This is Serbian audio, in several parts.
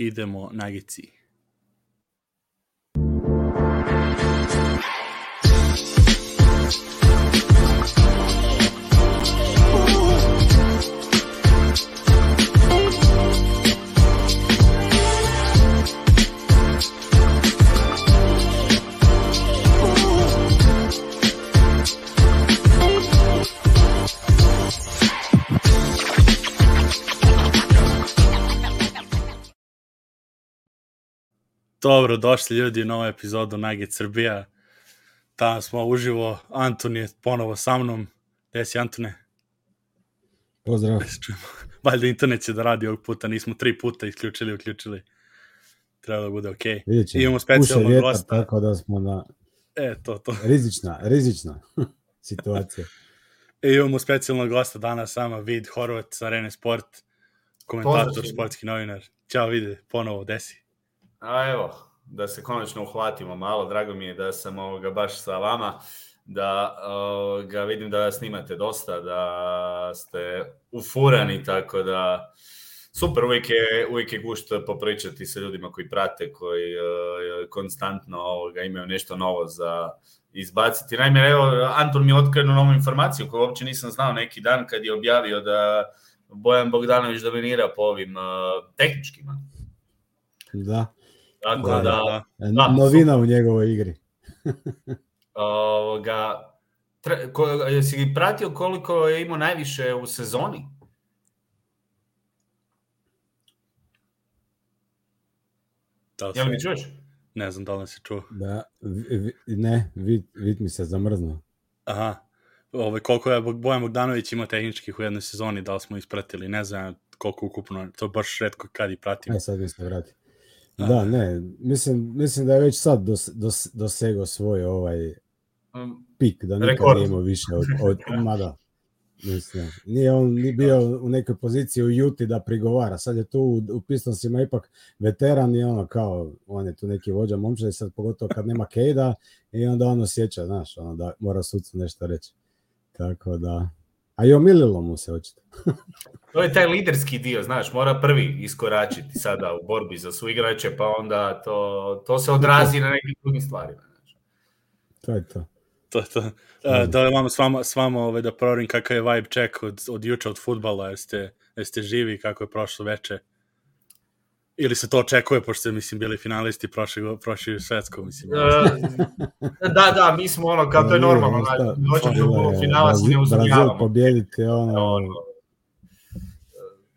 idemo na Gici. Dobro, došli ljudi u novu epizodu Nugget Srbija. Tamo smo uživo, Anton je ponovo sa mnom. Gde si Antone? Pozdrav. Valjda internet će da radi ovog puta, nismo tri puta isključili, uključili. Treba da bude okej. Okay. Vidjet ćemo. Imamo specijalnog vjetar, gosta. Tako da smo na E, to, to. rizična, rizična situacija. E, imamo specijalnog gosta danas sama, Vid Horvat sa Arene Sport, komentator, Pozdrav. sportski novinar. Ćao, vide, ponovo, desi. A evo, da se konačno uhvatimo malo, drago mi je da sam ovoga baš sa vama, da ga vidim da snimate dosta, da ste ufurani, tako da super, uvijek je, uvijek je gušt popričati sa ljudima koji prate, koji uh, konstantno ovoga, imaju nešto novo za izbaciti. Naime, evo, Anton mi je otkrio jednu novu informaciju koju uopće nisam znao neki dan kad je objavio da Bojan Bogdanović dominira po ovim uh, tehničkima. Da. Tako Da, da, da, da, Novina u njegovoj igri. ovoga, tre, ko, jesi pratio koliko je imao najviše u sezoni? Da li Jel mi čuješ? Ne znam da li je čuo. Da, vi, vi, ne, vid, vid mi se zamrznuo. Aha. Ove, koliko je Bojan Bogdanović imao tehničkih u jednoj sezoni, da li smo ispratili, ne znam koliko ukupno, to baš redko kad i pratimo. E, sad mi se vrati. Aha. Da, ne, mislim, mislim da je već sad dos, dos, dosegao svoj ovaj Um, pik, da nikad Rekord. nije imao više od, od ma da. Mislim, nije on ni bio u nekoj poziciji u Juti da prigovara, sad je tu u, u Pistonsima ipak veteran i ono kao, on je tu neki vođa momčad, sad pogotovo kad nema Kejda i onda on osjeća, znaš, ono da mora sucu nešto reći. Tako da, a i omililo mu se očito. to je taj liderski dio, znaš, mora prvi iskoračiti sada u borbi za su igrače, pa onda to, to se odrazi na nekim drugim stvarima. Znaš. To je to. To, to. Uh, da li vam s vama, s vama ove, da proverim kakav je vibe check od, od juče od futbala, jeste, jeste živi kako je prošlo veče? Ili se to očekuje, pošto ste, mislim, bili finalisti prošli, prošli svetsko, mislim. E, da, da, mi smo ono, kao to je normalno, Šta, znači, doći do finala se ne Brazil- Brazil pobijediti, ono, ono,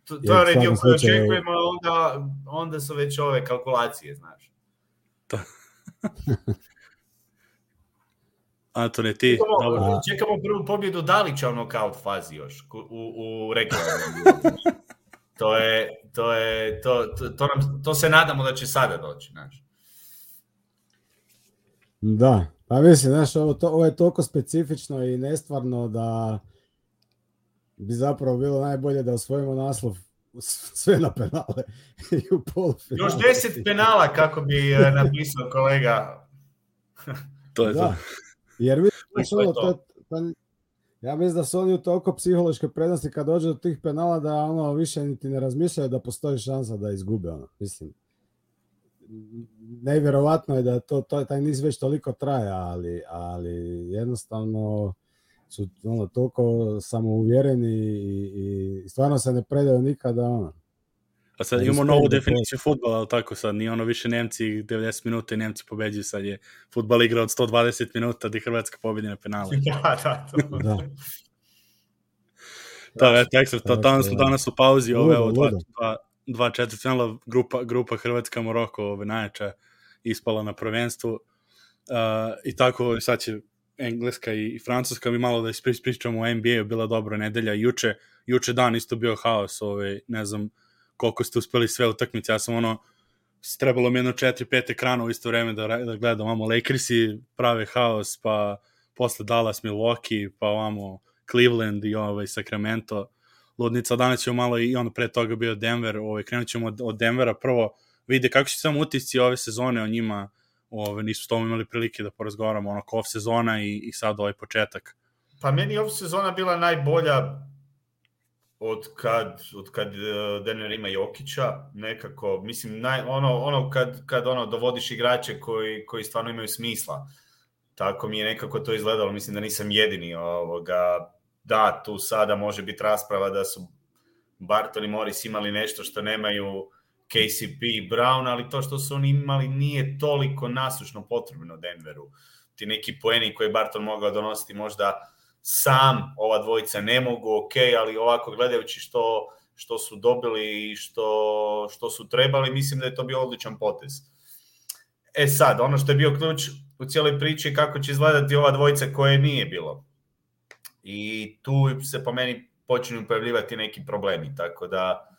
to, to je u onaj dio koji očekujemo, a onda, onda su već ove kalkulacije, znaš. Antone, ti, Čekamo, dobro. Čekamo prvu pobjedu Dalića u nokaut fazi još, u, u regularnom. to je, to je, to, to, to, nam, to se nadamo da će sada doći, znaš. Da, pa mislim, znaš, ovo, to, ovo je toliko specifično i nestvarno da bi zapravo bilo najbolje da osvojimo naslov sve na penale i u polufinalu. Još deset penala, kako bi e, napisao kolega. To je to. Da, jer vidiš, To je ono, to. to, to, ja mislim da su oni u toliko psihološke prednosti kad dođe do tih penala da ono više niti ne razmišljaju da postoji šansa da izgube ono. Mislim, nevjerovatno je da to, to taj niz već toliko traje, ali, ali jednostavno su ono, toliko samouvjereni i, i stvarno se ne predaju nikada ono. A sad Da, imamo novu je da definiciju futbola, ali tako sad, nije ono više Nemci 90 minuta i Nemci pobeđuju, sad je futbal igra od 120 minuta da Hrvatska pobedi na penale. da, da, to. Da. Da, eto, ekstra, to, tamo smo da. danas u pauzi, ove, ovo, dva, dva, dva četvrtfinala, grupa, grupa Hrvatska, Moroko, ove, najjača, ispala na prvenstvu. Uh, I tako, sad će Engleska i, Francuska, mi malo da ispri- ispričamo o NBA, bila dobra nedelja, juče, juče dan isto bio haos, ove, ne znam koliko ste uspeli sve utakmice, ja sam ono, trebalo mi jedno 4-5 ekrana u isto vreme da, da gledam, vamo Lakersi prave haos, pa posle Dallas, Milwaukee, pa ovamo Cleveland i ovaj Sacramento. Ludnica, danas ćemo malo i on pre toga bio Denver, ovaj, krenut ćemo od, od Denvera. Prvo, vide kako će samo utisci ove sezone o njima, ove, nisu s tom imali prilike da porazgovaramo, ono, off sezona i, i sad ovaj početak. Pa meni ova sezona bila najbolja od kad, od kad e, Denver ima Jokića, nekako, mislim, naj, ono, ono kad, kad ono dovodiš igrače koji, koji stvarno imaju smisla. Tako mi je nekako to izgledalo, mislim da nisam jedini ovoga, da, tu sada može biti rasprava da su Barton i Morris imali nešto što nemaju KCP i Brown, ali to što su oni imali nije toliko nasušno potrebno Denveru. Ti neki poeni koje Barton mogao donositi možda sam ova dvojica ne mogu, ok, ali ovako gledajući što, što su dobili i što, što su trebali, mislim da je to bio odličan potez. E sad, ono što je bio ključ u cijeloj priči kako će izgledati ova dvojica koje nije bilo. I tu se po meni počinju pojavljivati neki problemi, tako da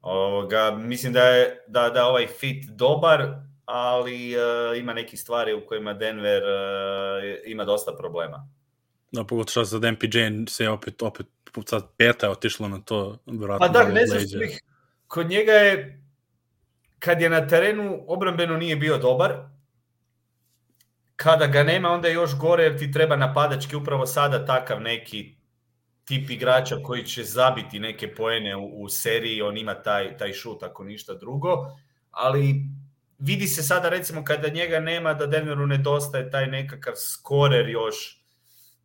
ovoga, mislim da je da, da ovaj fit dobar, ali uh, ima neki stvari u kojima Denver uh, ima dosta problema. Da, pogotovo što za MPJ se opet, opet sad peta je otišlo na to. Pa da, ne znam što ih, kod njega je, kad je na terenu, obrambeno nije bio dobar, kada ga nema, onda je još gore, jer ti treba napadački upravo sada takav neki tip igrača koji će zabiti neke poene u, u seriji, on ima taj, taj šut ako ništa drugo, ali vidi se sada recimo kada njega nema da Denveru nedostaje taj nekakav skorer još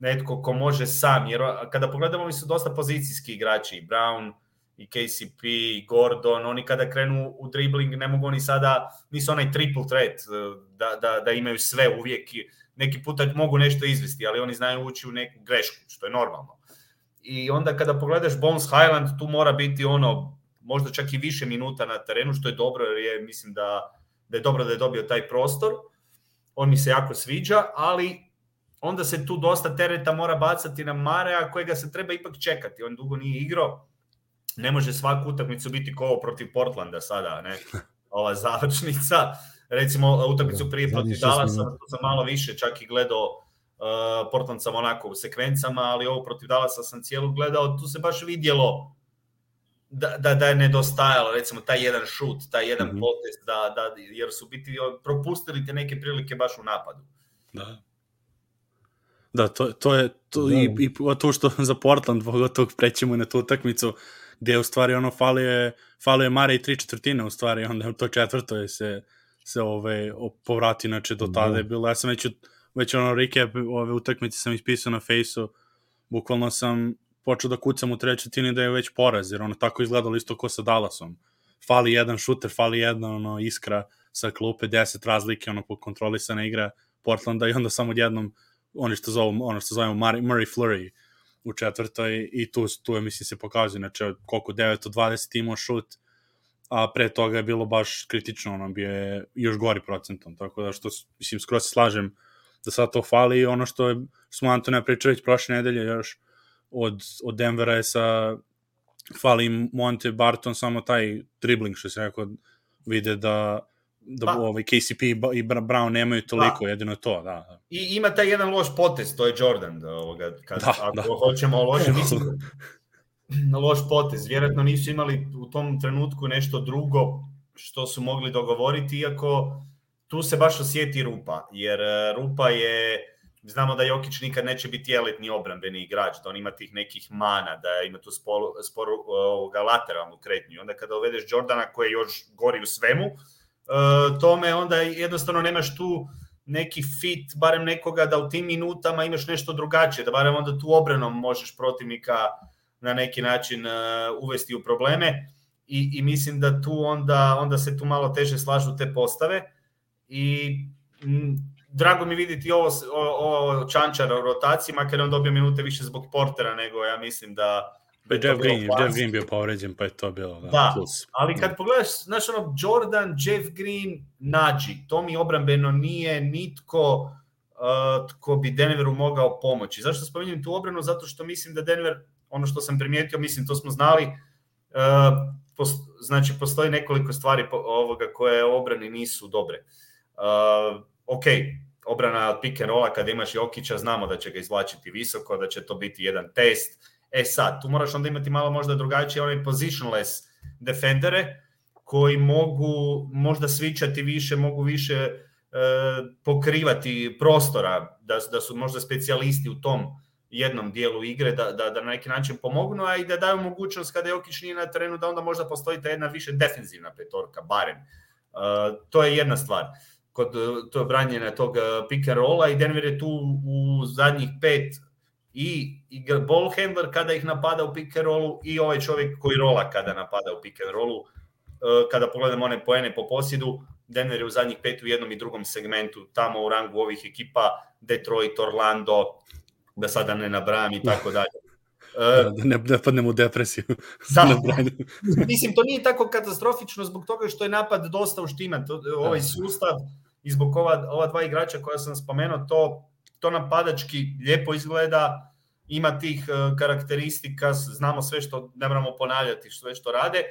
netko ko može sam, jer kada pogledamo mi su dosta pozicijski igrači, i Brown, i KCP, i Gordon, oni kada krenu u dribbling ne mogu oni sada, nisu onaj triple threat, e, da, da, da imaju sve uvijek, neki puta mogu nešto izvesti, ali oni znaju ući u neku grešku, što je normalno. I onda kada pogledaš Bones Highland, tu mora biti ono, možda čak i više minuta na terenu, što je dobro, jer je, mislim da, da je dobro da je dobio taj prostor. On mi se jako sviđa, ali onda se tu dosta tereta mora bacati na Marea kojega se treba ipak čekati. On dugo nije igrao, ne može svaku utakmicu biti kovo protiv Portlanda sada, ne? Ova završnica. Recimo utakmicu prije protiv Dallasa, tu sam malo više čak i gledao uh, Portland sam onako u sekvencama, ali ovo protiv Dallasa sam cijelu gledao, tu se baš vidjelo da, da, da je nedostajalo, recimo taj jedan šut, taj jedan mm -hmm. potest, da, da, jer su biti propustili te neke prilike baš u napadu. Da. Da, to, to je to, da. i, i to što za Portland, pogotovo prećemo na tu utakmicu, gde u stvari ono falio je, falio je Mare i tri četvrtine u stvari, onda u to četvrto je se, se ove, povrati, znači do tada da. je bilo, ja sam već, već ono recap ove utakmice sam ispisao na fejsu, bukvalno sam počeo da kucam u trećoj četvrtini da je već poraz, jer ono tako izgledalo isto ko sa Dallasom. Fali jedan šuter, fali jedna ono, iskra sa klupe, 10 razlike, ono, kontrolisana igra Portlanda i onda samo jednom oni što zovu, ono što zovemo Murray Flurry u četvrtoj i tu, tu je, mislim, se pokazuje, znači, koliko 9 od 20 imao šut, a pre toga je bilo baš kritično, ono, bio je još gori procentom, tako da što, mislim, skoro se slažem da sad to fali. I ono što je, smo Antonija pričali već prošle nedelje još od, od Denvera je sa fali Monte Barton samo taj dribbling što se rekao vide da da pa, ovaj KCP i Brown nemaju toliko, da. jedino to, da, da. I ima taj jedan loš potez, to je Jordan, da, ovoga, kad, da, ako da. hoćemo loše, mislim, loš potez, vjerojatno nisu imali u tom trenutku nešto drugo što su mogli dogovoriti, iako tu se baš osjeti rupa, jer e, rupa je, znamo da Jokić nikad neće biti elitni obrambeni igrač, da on ima tih nekih mana, da ima tu sporu, sporu ovoga, lateralnu kretnju. Onda kada uvedeš Jordana koji još gori u svemu, uh, tome onda jednostavno nemaš tu neki fit, barem nekoga da u tim minutama imaš nešto drugačije, da barem onda tu obranom možeš protivnika na neki način uh, uvesti u probleme. I, i mislim da tu onda, onda se tu malo teže slažu te postave. I m, drago mi vidjeti ovo, ovo Čančara u rotaciji, makar on dobio minute više zbog Portera nego ja mislim da Pa Jeff Green, Jeff Green bio povređen, pa je to bilo. Da, da plus. ali kad pogledaš, znaš ono, Jordan, Jeff Green, Nađi, to mi obrambeno nije nitko uh, tko bi Denveru mogao pomoći. Zašto spominjem tu obranu? Zato što mislim da Denver, ono što sam primijetio, mislim, to smo znali, uh, post, znači postoji nekoliko stvari po, ovoga koje obrani nisu dobre. Uh, ok, obrana od pick and rolla kada imaš Jokića, znamo da će ga izvlačiti visoko, da će to biti jedan test, E sad, tu moraš onda imati malo možda drugačije one positionless defendere koji mogu možda svičati više, mogu više e, pokrivati prostora, da, da su možda specijalisti u tom, jednom dijelu igre da, da, da na neki način pomognu, a i da daju mogućnost kada Jokić nije na terenu da onda možda postoji ta jedna više defensivna petorka, barem. Uh, to je jedna stvar kod to branjenja tog pick and rolla i Denver je tu u zadnjih pet i, i ball handler kada ih napada u pick and rollu i ovaj čovjek koji rola kada napada u pick and rollu. Kada pogledamo one poene po posjedu, Denver je u zadnjih pet u jednom i drugom segmentu tamo u rangu ovih ekipa Detroit, Orlando, da sada ne nabrajam i tako dalje. Da, da ne, ne padnemo u depresiju. Da, mislim, to nije tako katastrofično zbog toga što je napad dosta uštiman. Ovaj da. sustav i zbog ova, ova dva igrača koja sam spomenuo, to, to napadački lijepo izgleda, ima tih uh, karakteristika, znamo sve što, ne moramo ponavljati sve što rade.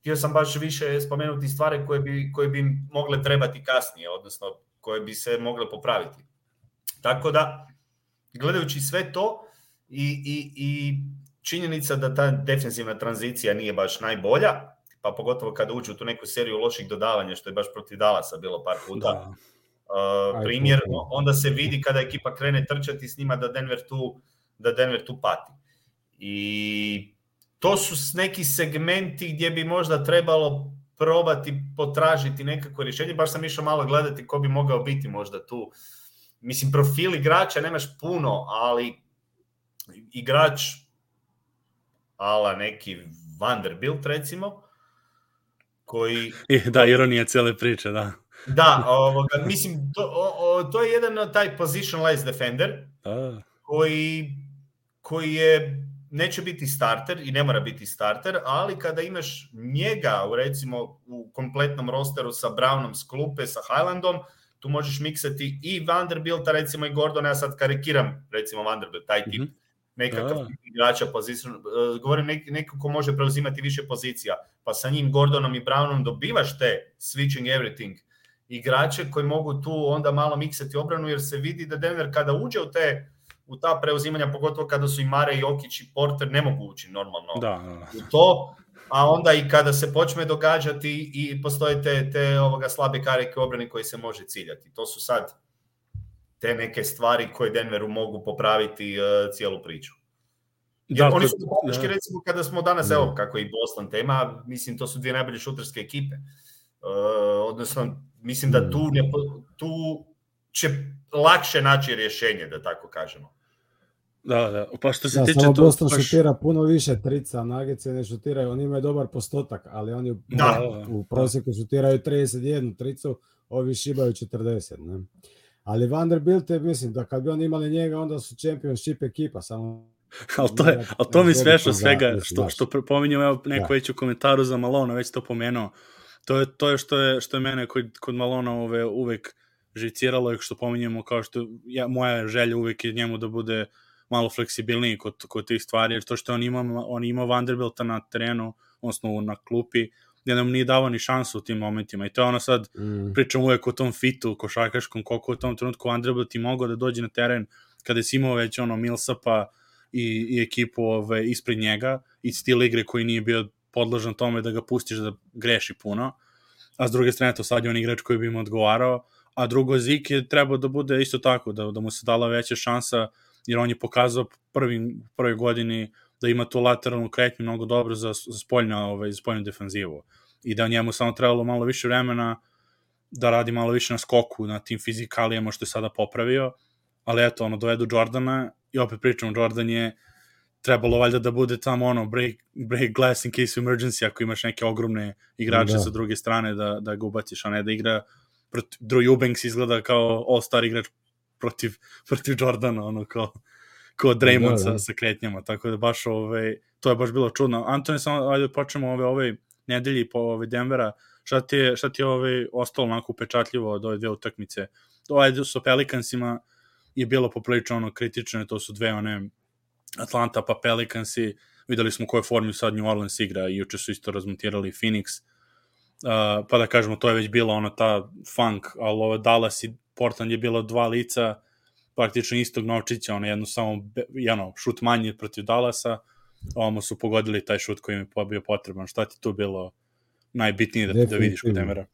Htio sam baš više spomenuti stvari koje bi, koje bi mogle trebati kasnije, odnosno koje bi se mogle popraviti. Tako da, gledajući sve to i, i, i činjenica da ta defensivna tranzicija nije baš najbolja, pa pogotovo kada uđu tu neku seriju loših dodavanja, što je baš protiv Dalasa bilo par puta. Da. Primjer, onda se vidi kada ekipa krene trčati s njima da Denver tu, da Denver tu pati. I to su neki segmenti gdje bi možda trebalo probati potražiti nekako rješenje. Baš sam išao malo gledati ko bi mogao biti možda tu. Mislim, profil igrača nemaš puno, ali igrač ala neki Vanderbilt recimo, koji... I, da, ironija cele priče, da. Da, ovoga, mislim, to, o, o, to je jedan taj positionless defender, A. koji, koji je neće biti starter i ne mora biti starter, ali kada imaš njega u recimo u kompletnom rosteru sa Brownom s klupe, sa Highlandom, tu možeš miksati i Vanderbilta recimo i Gordona, ja sad karikiram recimo Vanderbilt, taj tip. Mm -hmm nekakav da. igrača poziciju, e, govorim nek, neko ko može preuzimati više pozicija, pa sa njim Gordonom i Brownom dobivaš te switching everything igrače koji mogu tu onda malo miksati obranu, jer se vidi da Denver kada uđe u te u ta preuzimanja, pogotovo kada su i Mare, Jokić i Porter, ne mogu ući normalno da, da. u to, a onda i kada se počne događati i postoje te, te ovoga slabe karike obrane koji se može ciljati. To su sad te neke stvari koje Denveru mogu popraviti uh, cijelu priču. Jer da, oni su pomoćki, da. recimo, kada smo danas, evo, kako i Boston tema, mislim, to su dvije najbolje šuterske ekipe. Uh, odnosno, mislim da tu, ne, tu će lakše naći rješenje, da tako kažemo. Da, da, pa što se da, tiče... Samo to, Boston baš... šutira puno više trica, Nagice ne šutiraju, oni imaju dobar postotak, ali oni u, da, u prosjeku šutiraju 31 tricu, ovi šibaju 40, ne? Ali Vanderbilt je, mislim, da kad bi oni imali njega, onda su championship ekipa, samo ali to, je, ali to mi smešno svega, što, što pominjem, evo neko da. već u komentaru za Malona, već to pomenuo, to je, to je što je, što je mene kod, kod Malona ove, uvek živciralo i što pominjemo kao što ja, moja želja uvek je njemu da bude malo fleksibilniji kod, kod tih stvari, jer to što on ima, on ima Vanderbilta na terenu, odnosno na klupi, gde nam nije davao ni šansu u tim momentima. I to je ono sad, mm. pričam uvek o tom fitu košarkaškom, koliko u tom trenutku Vanderbilt i mogao da dođe na teren kada si imao već ono Millsapa i, i ekipu ove, ispred njega i stil igre koji nije bio podložan tome da ga pustiš da greši puno. A s druge strane, to sad je on igrač koji bi im odgovarao. A drugo, Zik je trebao da bude isto tako, da, da mu se dala veća šansa, jer on je pokazao prvi, prvi godini da ima tu lateralnu kretnju mnogo dobro za, za spoljnu, ovaj, za spoljnu defanzivu i da njemu samo trebalo malo više vremena da radi malo više na skoku, na tim fizikalijama što je sada popravio, ali eto, ono, dovedu Jordana i opet pričam, Jordan je trebalo valjda da bude tamo ono break, break glass in case of emergency ako imaš neke ogromne igrače da. sa druge strane da, da ga ubaciš, a ne da igra protiv, Drew Eubanks izgleda kao all-star igrač protiv, protiv Jordana, ono kao kao Draymond da, da. sa, sa kretnjama, tako da baš ove, to je baš bilo čudno. Antoni, samo ajde počnemo ove, ove nedelji po ove Denvera, šta ti je, šta ti je ove, ostalo onako upečatljivo od ove dve utakmice? Ovaj sa Pelicansima je bilo poprilično ono kritično, to su dve one Atlanta pa Pelicansi, videli smo u kojoj formi sad New Orleans igra i juče su isto razmontirali Phoenix, uh, pa da kažemo to je već bila ona ta funk, ali ovo Dallas i Portland je bilo dva lica, praktično istog novčića, ono jedno samo, jedno, šut manje protiv Dallasa, ovamo su pogodili taj šut koji im je bio potreban. Šta ti tu bilo najbitnije da, da vidiš kod Demera?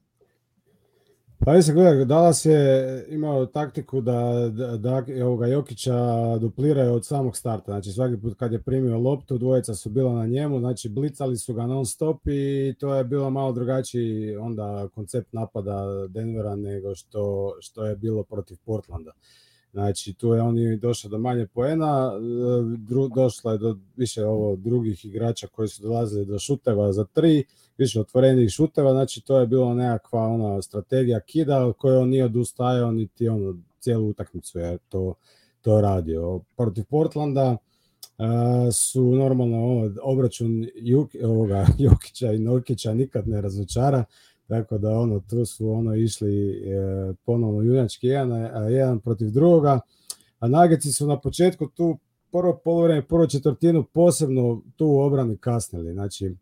Pa mislim, gledaj, Dallas je imao taktiku da, da, da ovoga Jokića dupliraju od samog starta. Znači svaki put kad je primio loptu, dvojica su bila na njemu, znači blicali su ga non stop i to je bilo malo drugačiji onda koncept napada Denvera nego što, što je bilo protiv Portlanda. Znači, tu je oni došao do manje poena, dru, došlo je do više ovo drugih igrača koji su dolazili do šuteva za tri, više otvorenih šuteva, znači to je bilo nekakva ona strategija kida od on nije odustajao niti ono cijelu utakmicu je to, to radio. Protiv Portlanda uh, su normalno ovo, obračun Juk, ovoga, Jokića i Norkića nikad ne razočara, tako da ono tu su ono išli e, ponovno junački jedan, a jedan protiv drugoga, a Nageci su na početku tu prvo polovreme, prvo četvrtinu posebno tu u obrani kasnili, znači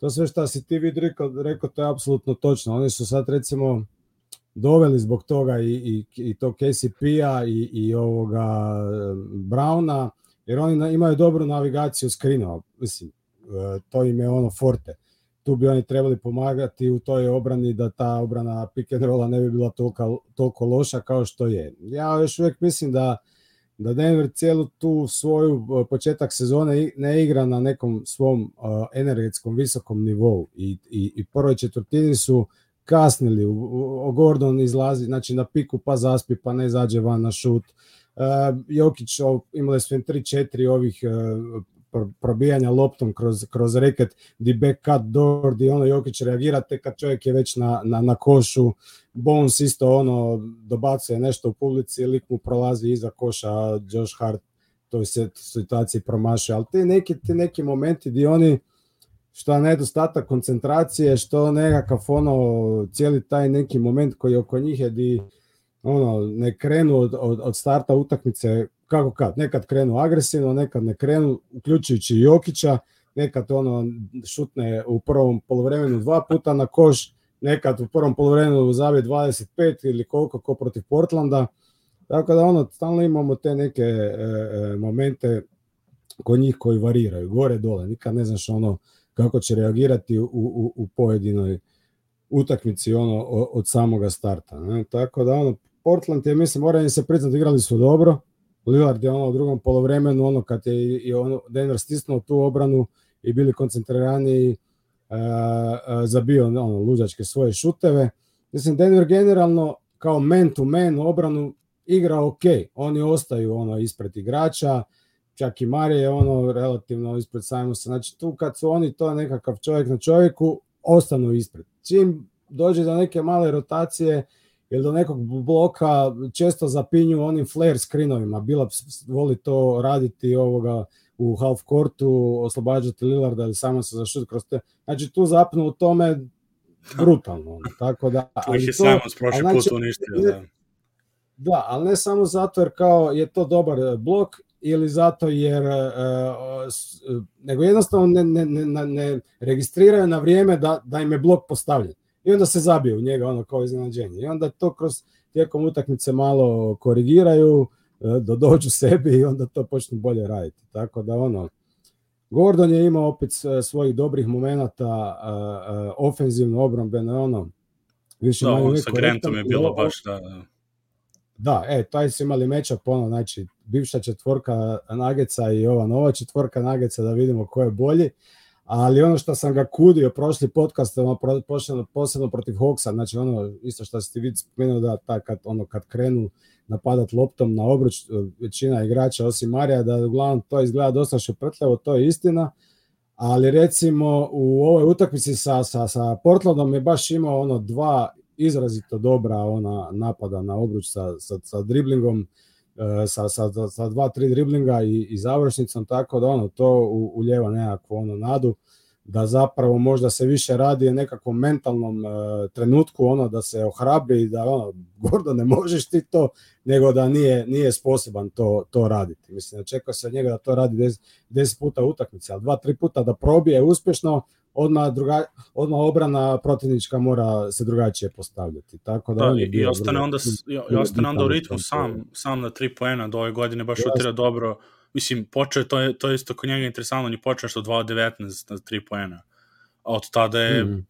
to sve što si ti vid rekao, rekao, to je apsolutno točno. Oni su sad recimo doveli zbog toga i, i, i to KCP-a i, i ovoga Browna, jer oni imaju dobru navigaciju skrinova, mislim, e, to im je ono forte. Tu bi oni trebali pomagati u toj obrani da ta obrana pick and rolla ne bi bila toliko, toliko loša kao što je. Ja još uvijek mislim da da Denver cijelu tu svoju e, početak sezone ne igra na nekom svom uh, energetskom visokom nivou i, i, i prvoj četvrtini su kasnili, Gordon izlazi znači na piku pa zaspi pa ne zađe van na šut. Uh, Jokić imali su 3-4 ovih uh, probijanja loptom kroz, kroz reket, di back cut door, di ono Jokić reagira tek kad čovjek je već na, na, na košu, Bones isto ono dobacuje nešto u publici, lik mu prolazi iza koša, a Josh Hart toj situaciji promašuje, ali ti neki, ti neki momenti di oni što nedostatak koncentracije, što nekakav ono, cijeli taj neki moment koji oko njih je di ono, ne krenu od, od, od starta utakmice kako kad, nekad krenu agresivno, nekad ne krenu, uključujući Jokića, nekad ono šutne u prvom polovremenu dva puta na koš, nekad u prvom polovremenu zabi 25 ili koliko ko protiv Portlanda. Tako da ono stalno imamo te neke e, e, momente kod njih koji variraju, gore dole, nikad ne znaš ono kako će reagirati u, u, u pojedinoj utakmici ono od samoga starta. Ne? Tako da ono Portland je mislim mora im se priznati igrali su dobro, Lillard je ono u drugom polovremenu, ono kad je i ono Denver stisnuo tu obranu i bili koncentrirani uh, uh, zabio ono, luđačke svoje šuteve. Mislim, Denver generalno kao man to man obranu igra ok, oni ostaju ono ispred igrača, čak i Marije je ono relativno ispred Simonsa, znači tu kad su oni to nekakav čovjek na čovjeku, ostanu ispred. Čim dođe do neke male rotacije, ili do nekog bloka često zapinju onim flare screenovima. Bila voli to raditi ovoga u half courtu, oslobađati Lillarda ili samo se zašut kroz te. Znači tu zapnu u tome brutalno. Tako da, ali je samo prošli znači, put uništio. Da. da, ali ne samo zato jer kao je to dobar blok ili zato jer uh, nego jednostavno ne, ne, ne, ne registriraju na vrijeme da, da im je blok postavljen i onda se zabije u njega ono kao iznenađenje. I onda to kroz tijekom utakmice malo korigiraju, e, da dođu sebi i onda to počnu bolje raditi. Tako da ono, Gordon je imao opet svojih dobrih momenata uh, ofenzivno, obrambeno, ono, više da, on sa Grantom je bilo baš da, da. Da, e, taj su imali meča pono, znači bivša četvorka Nageca i ova nova četvorka Nageca da vidimo ko je bolji. Ali ono što sam ga kudio prošli podcast, posebno, posebno protiv Hawksa, znači ono isto što ste vidi spomenuo da ta, kad, ono, kad krenu napadat loptom na obruč većina igrača osim Marija, da uglavnom to izgleda dosta šuprtljavo, to je istina, ali recimo u ovoj utakmici sa, sa, sa Portlandom je baš imao ono dva izrazito dobra ona napada na obruč sa, sa, sa driblingom, E, sa, sa, sa dva, tri driblinga i, i završnicom, tako da ono, to uljeva nekakvu ono nadu da zapravo možda se više radi o nekakvom mentalnom uh, trenutku, ono da se ohrabri i da ono, gordo ne možeš ti to, nego da nije, nije sposoban to, to raditi. Mislim, čeka se od njega da to radi 10 puta utakmice, ali dva, tri puta da probije uspješno, odmah, druga, odmah obrana protivnička mora se drugačije postavljati. Tako da, da i, i ostane onda, i, ostane onda u ritmu sam, sam na tri poena do ove godine baš šutira dobro. Mislim, počeo to je, to je isto kod njega interesantno, on je počeo što 2 19 na 3 poena. A od tada je mm.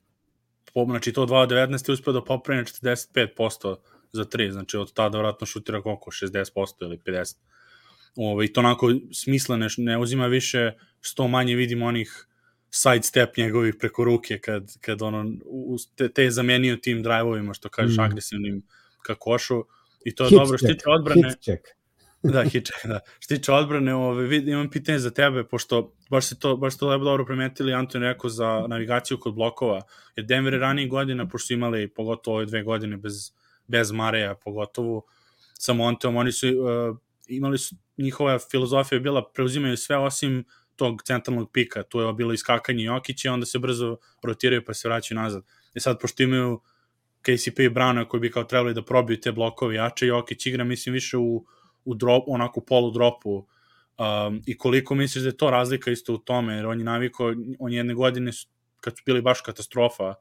po, znači to 2.19 je uspio da popravi na 45% za 3, znači od tada vratno šutira koliko, 60% ili 50%. Ove, I to onako smislene, ne uzima više, što manje vidimo onih side step njegovih preko ruke kad, kad ono, te, te je zamenio tim drive-ovima, što kažeš, mm. agresivnim ka košu. I to je hit dobro. Što tiče odbrane... Hit check. da, hit check, da. Što tiče odbrane, ove, vid, imam pitanje za tebe, pošto baš se to, baš to lepo dobro primetili, Anton rekao za navigaciju kod blokova, jer Denver je ranije godina, pošto su imali pogotovo ove dve godine bez, bez Mareja, pogotovo sa Monteom, oni su uh, imali su, njihova filozofija je bila preuzimaju sve osim tog centralnog pika, tu je bilo iskakanje Jokića, onda se brzo rotiraju pa se vraćaju nazad. I sad, pošto imaju KCP i Browna koji bi kao trebali da probiju te blokove jače, Jokić igra, mislim, više u, u drop, onako polu dropu um, i koliko misliš da je to razlika isto u tome, jer on je naviko, on jedne godine su, kad su bili baš katastrofa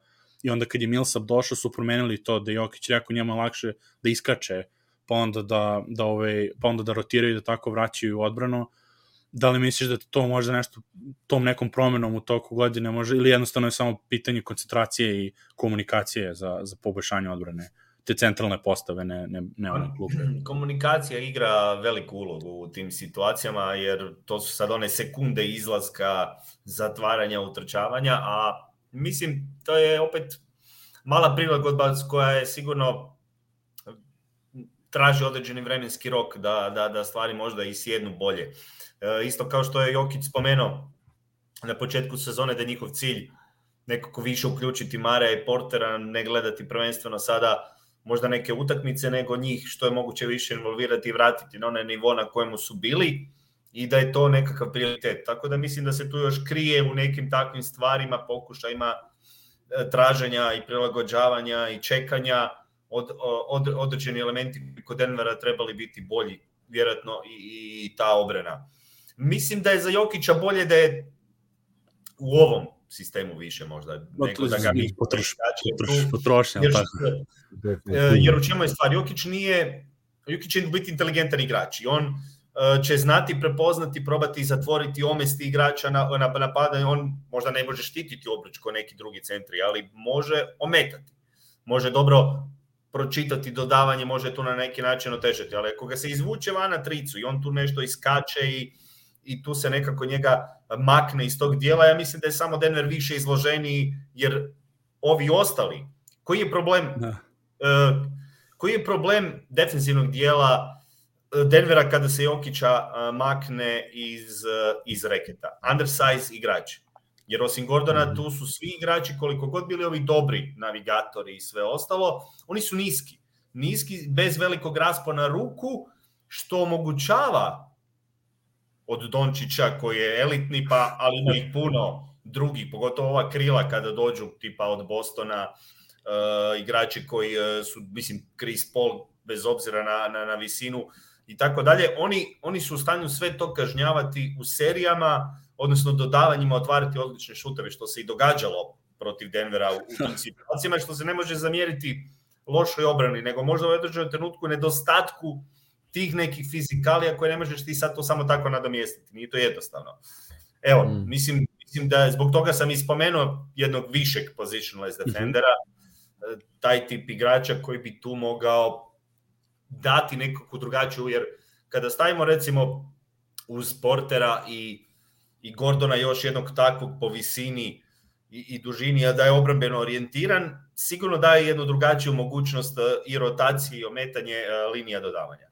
i onda kad je Millsap došao su promenili to da Jokić rekao njemu lakše da iskače pa onda da, da, ovaj, pa onda da rotiraju da tako vraćaju odbranu da li misliš da to možda nešto tom nekom promenom u toku godine može ili jednostavno je samo pitanje koncentracije i komunikacije za, za poboljšanje odbrane te centralne postave, ne, ne, ne one klupe. Komunikacija igra veliku ulogu u tim situacijama, jer to su sad one sekunde izlaska, zatvaranja, utrčavanja, a mislim, to je opet mala prilagodba koja je sigurno traži određeni vremenski rok da, da, da stvari možda i sjednu bolje. E, isto kao što je Jokić spomenuo na početku sezone da je njihov cilj nekako više uključiti Mare i Portera, ne gledati prvenstveno sada možda neke utakmice, nego njih što je moguće više involvirati i vratiti na onaj nivo na kojemu su bili i da je to nekakav prioritet. Tako da mislim da se tu još krije u nekim takvim stvarima, pokušajima e, traženja i prilagođavanja i čekanja od, od, određeni elementi kod Denvera trebali biti bolji, vjerojatno i, i ta obrana. Mislim da je za Jokića bolje da je u ovom sistemu više možda, nego da ga mi potroš, potroš, potrošnja. Jer, e, jer u čemu je stvar? Jokić nije, Jokić će biti inteligentan igrač i on e, će znati prepoznati, probati zatvoriti, omesti igrača na, na napadanje. On možda ne može štititi obruč ko neki drugi centri, ali može ometati. Može dobro pročitati dodavanje, može tu na neki način otežati, ali ako ga se izvuče van na tricu i on tu nešto iskače i, i tu se nekako njega makne iz tog dijela, ja mislim da je samo Denver više izloženiji, jer ovi ostali, koji je problem da. uh, koji je problem defensivnog dijela e, Denvera kada se Jokića uh, makne iz, iz reketa? Undersize igrači. Jer osim Gordona mhm. tu su svi igrači, koliko god bili ovi dobri navigatori i sve ostalo, oni su niski. Niski, bez velikog raspona ruku, što omogućava od Dončića koji je elitni, pa ali ima ih puno drugih, pogotovo ova krila kada dođu tipa od Bostona, uh, igrači koji uh, su, mislim, Chris Paul, bez obzira na, na, na visinu i tako dalje, oni, oni su u stanju sve to kažnjavati u serijama, odnosno dodavanjima otvarati odlične šuteve, što se i događalo protiv Denvera u, tim situacijama, što se ne može zamjeriti lošoj obrani, nego možda u određenom trenutku nedostatku tih nekih fizikalija koje ne možeš ti sad to samo tako nadomjestiti. Nije to jednostavno. Evo, mm. mislim, mislim da zbog toga sam ispomenuo jednog višeg positionless mhm. defendera, mm -hmm. taj tip igrača koji bi tu mogao dati nekakvu drugačiju, jer kada stavimo recimo uz Portera i i Gordona još jednog takvog po visini i, i dužini, a da je obrambeno orijentiran, sigurno daje jednu drugačiju mogućnost e, i rotacije i ometanje e, linija dodavanja.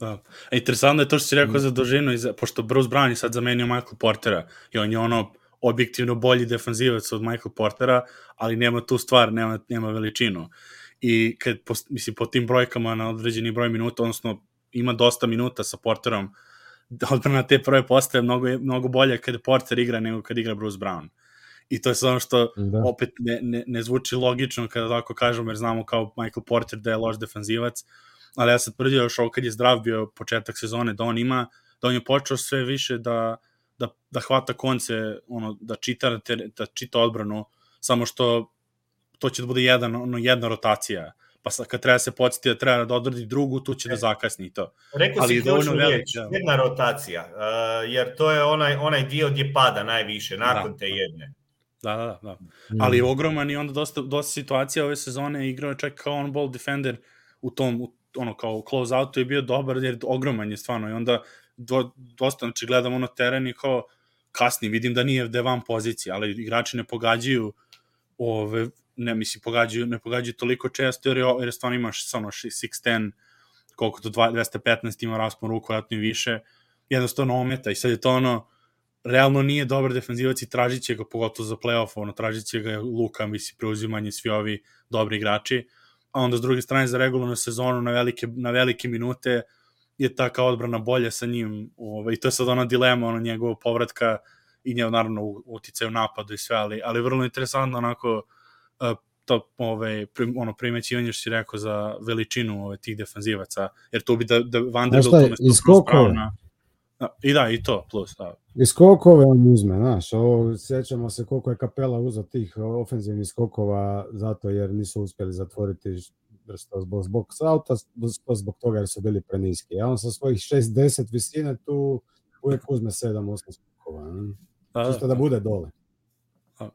Da. E, interesantno je to što si rekao za dužinu, za, pošto Bruce Brown je sad zamenio Michael Portera i on je ono objektivno bolji defanzivac od Michael Portera, ali nema tu stvar, nema, nema veličinu. I kad, po, mislim, po tim brojkama na određeni broj minuta, odnosno ima dosta minuta sa Porterom, uh, odbrana te prve postave mnogo, mnogo bolje kada Porter igra nego kad igra Bruce Brown. I to je samo što da. opet ne, ne, ne zvuči logično kada tako kažemo, jer znamo kao Michael Porter da je loš defanzivac, ali ja sam tvrdio još ovo kad je zdrav bio početak sezone, da on ima, da on je počeo sve više da, da, da hvata konce, ono, da čita, da čita odbranu, samo što to će da bude jedan, ono, jedna rotacija pa sad kad treba se podsjeti da treba da odradi drugu, tu će da e. zakasni to. Rekao Ali si ključnu riječ, da. jedna rotacija, uh, jer to je onaj, onaj dio gdje pada najviše, nakon da. te jedne. Da, da, da. Mm. Ali je ogroman i onda dosta, dosta situacija ove sezone igrao je čak kao on ball defender u tom, u, ono kao close outu je bio dobar jer ogroman je stvarno i onda do, dosta, znači gledam ono teren i kao kasni, vidim da nije devan pozicija, ali igrači ne pogađaju ove, ne mislim, pogađaju, ne pogađaju toliko često jer, jer stvarno imaš ono 6-10, koliko to 215 ima raspon ruku, i više, jednostavno ometa i sad je to ono, realno nije dobar defenzivac i tražit će ga, pogotovo za playoff, ono, tražit će ga Luka, misli, preuzimanje, svi ovi dobri igrači, a onda s druge strane za regularnu sezonu na velike, na velike minute je ta kao odbrana bolja sa njim, ovaj, i to je sad ona dilema, ono, njegovog povratka i njegov, naravno, uticaj u napadu i sve, ali, ali vrlo interesantno, onako, uh, to prim, ono, primećivanje što si rekao za veličinu ove, tih defanzivaca, jer to bi da, da Vanderbilt umesto plus pravna, I da, i to, plus, da. I skokove on uzme, znaš, ovo, sjećamo se koliko je kapela uzao tih ofenzivnih skokova zato jer nisu uspjeli zatvoriti što zbog, zbog sauta, zbog toga jer su bili preniski. A on sa svojih 6-10 visine tu uvijek uzme 7-8 skokova. Ne? Da, Čisto da, da bude dole.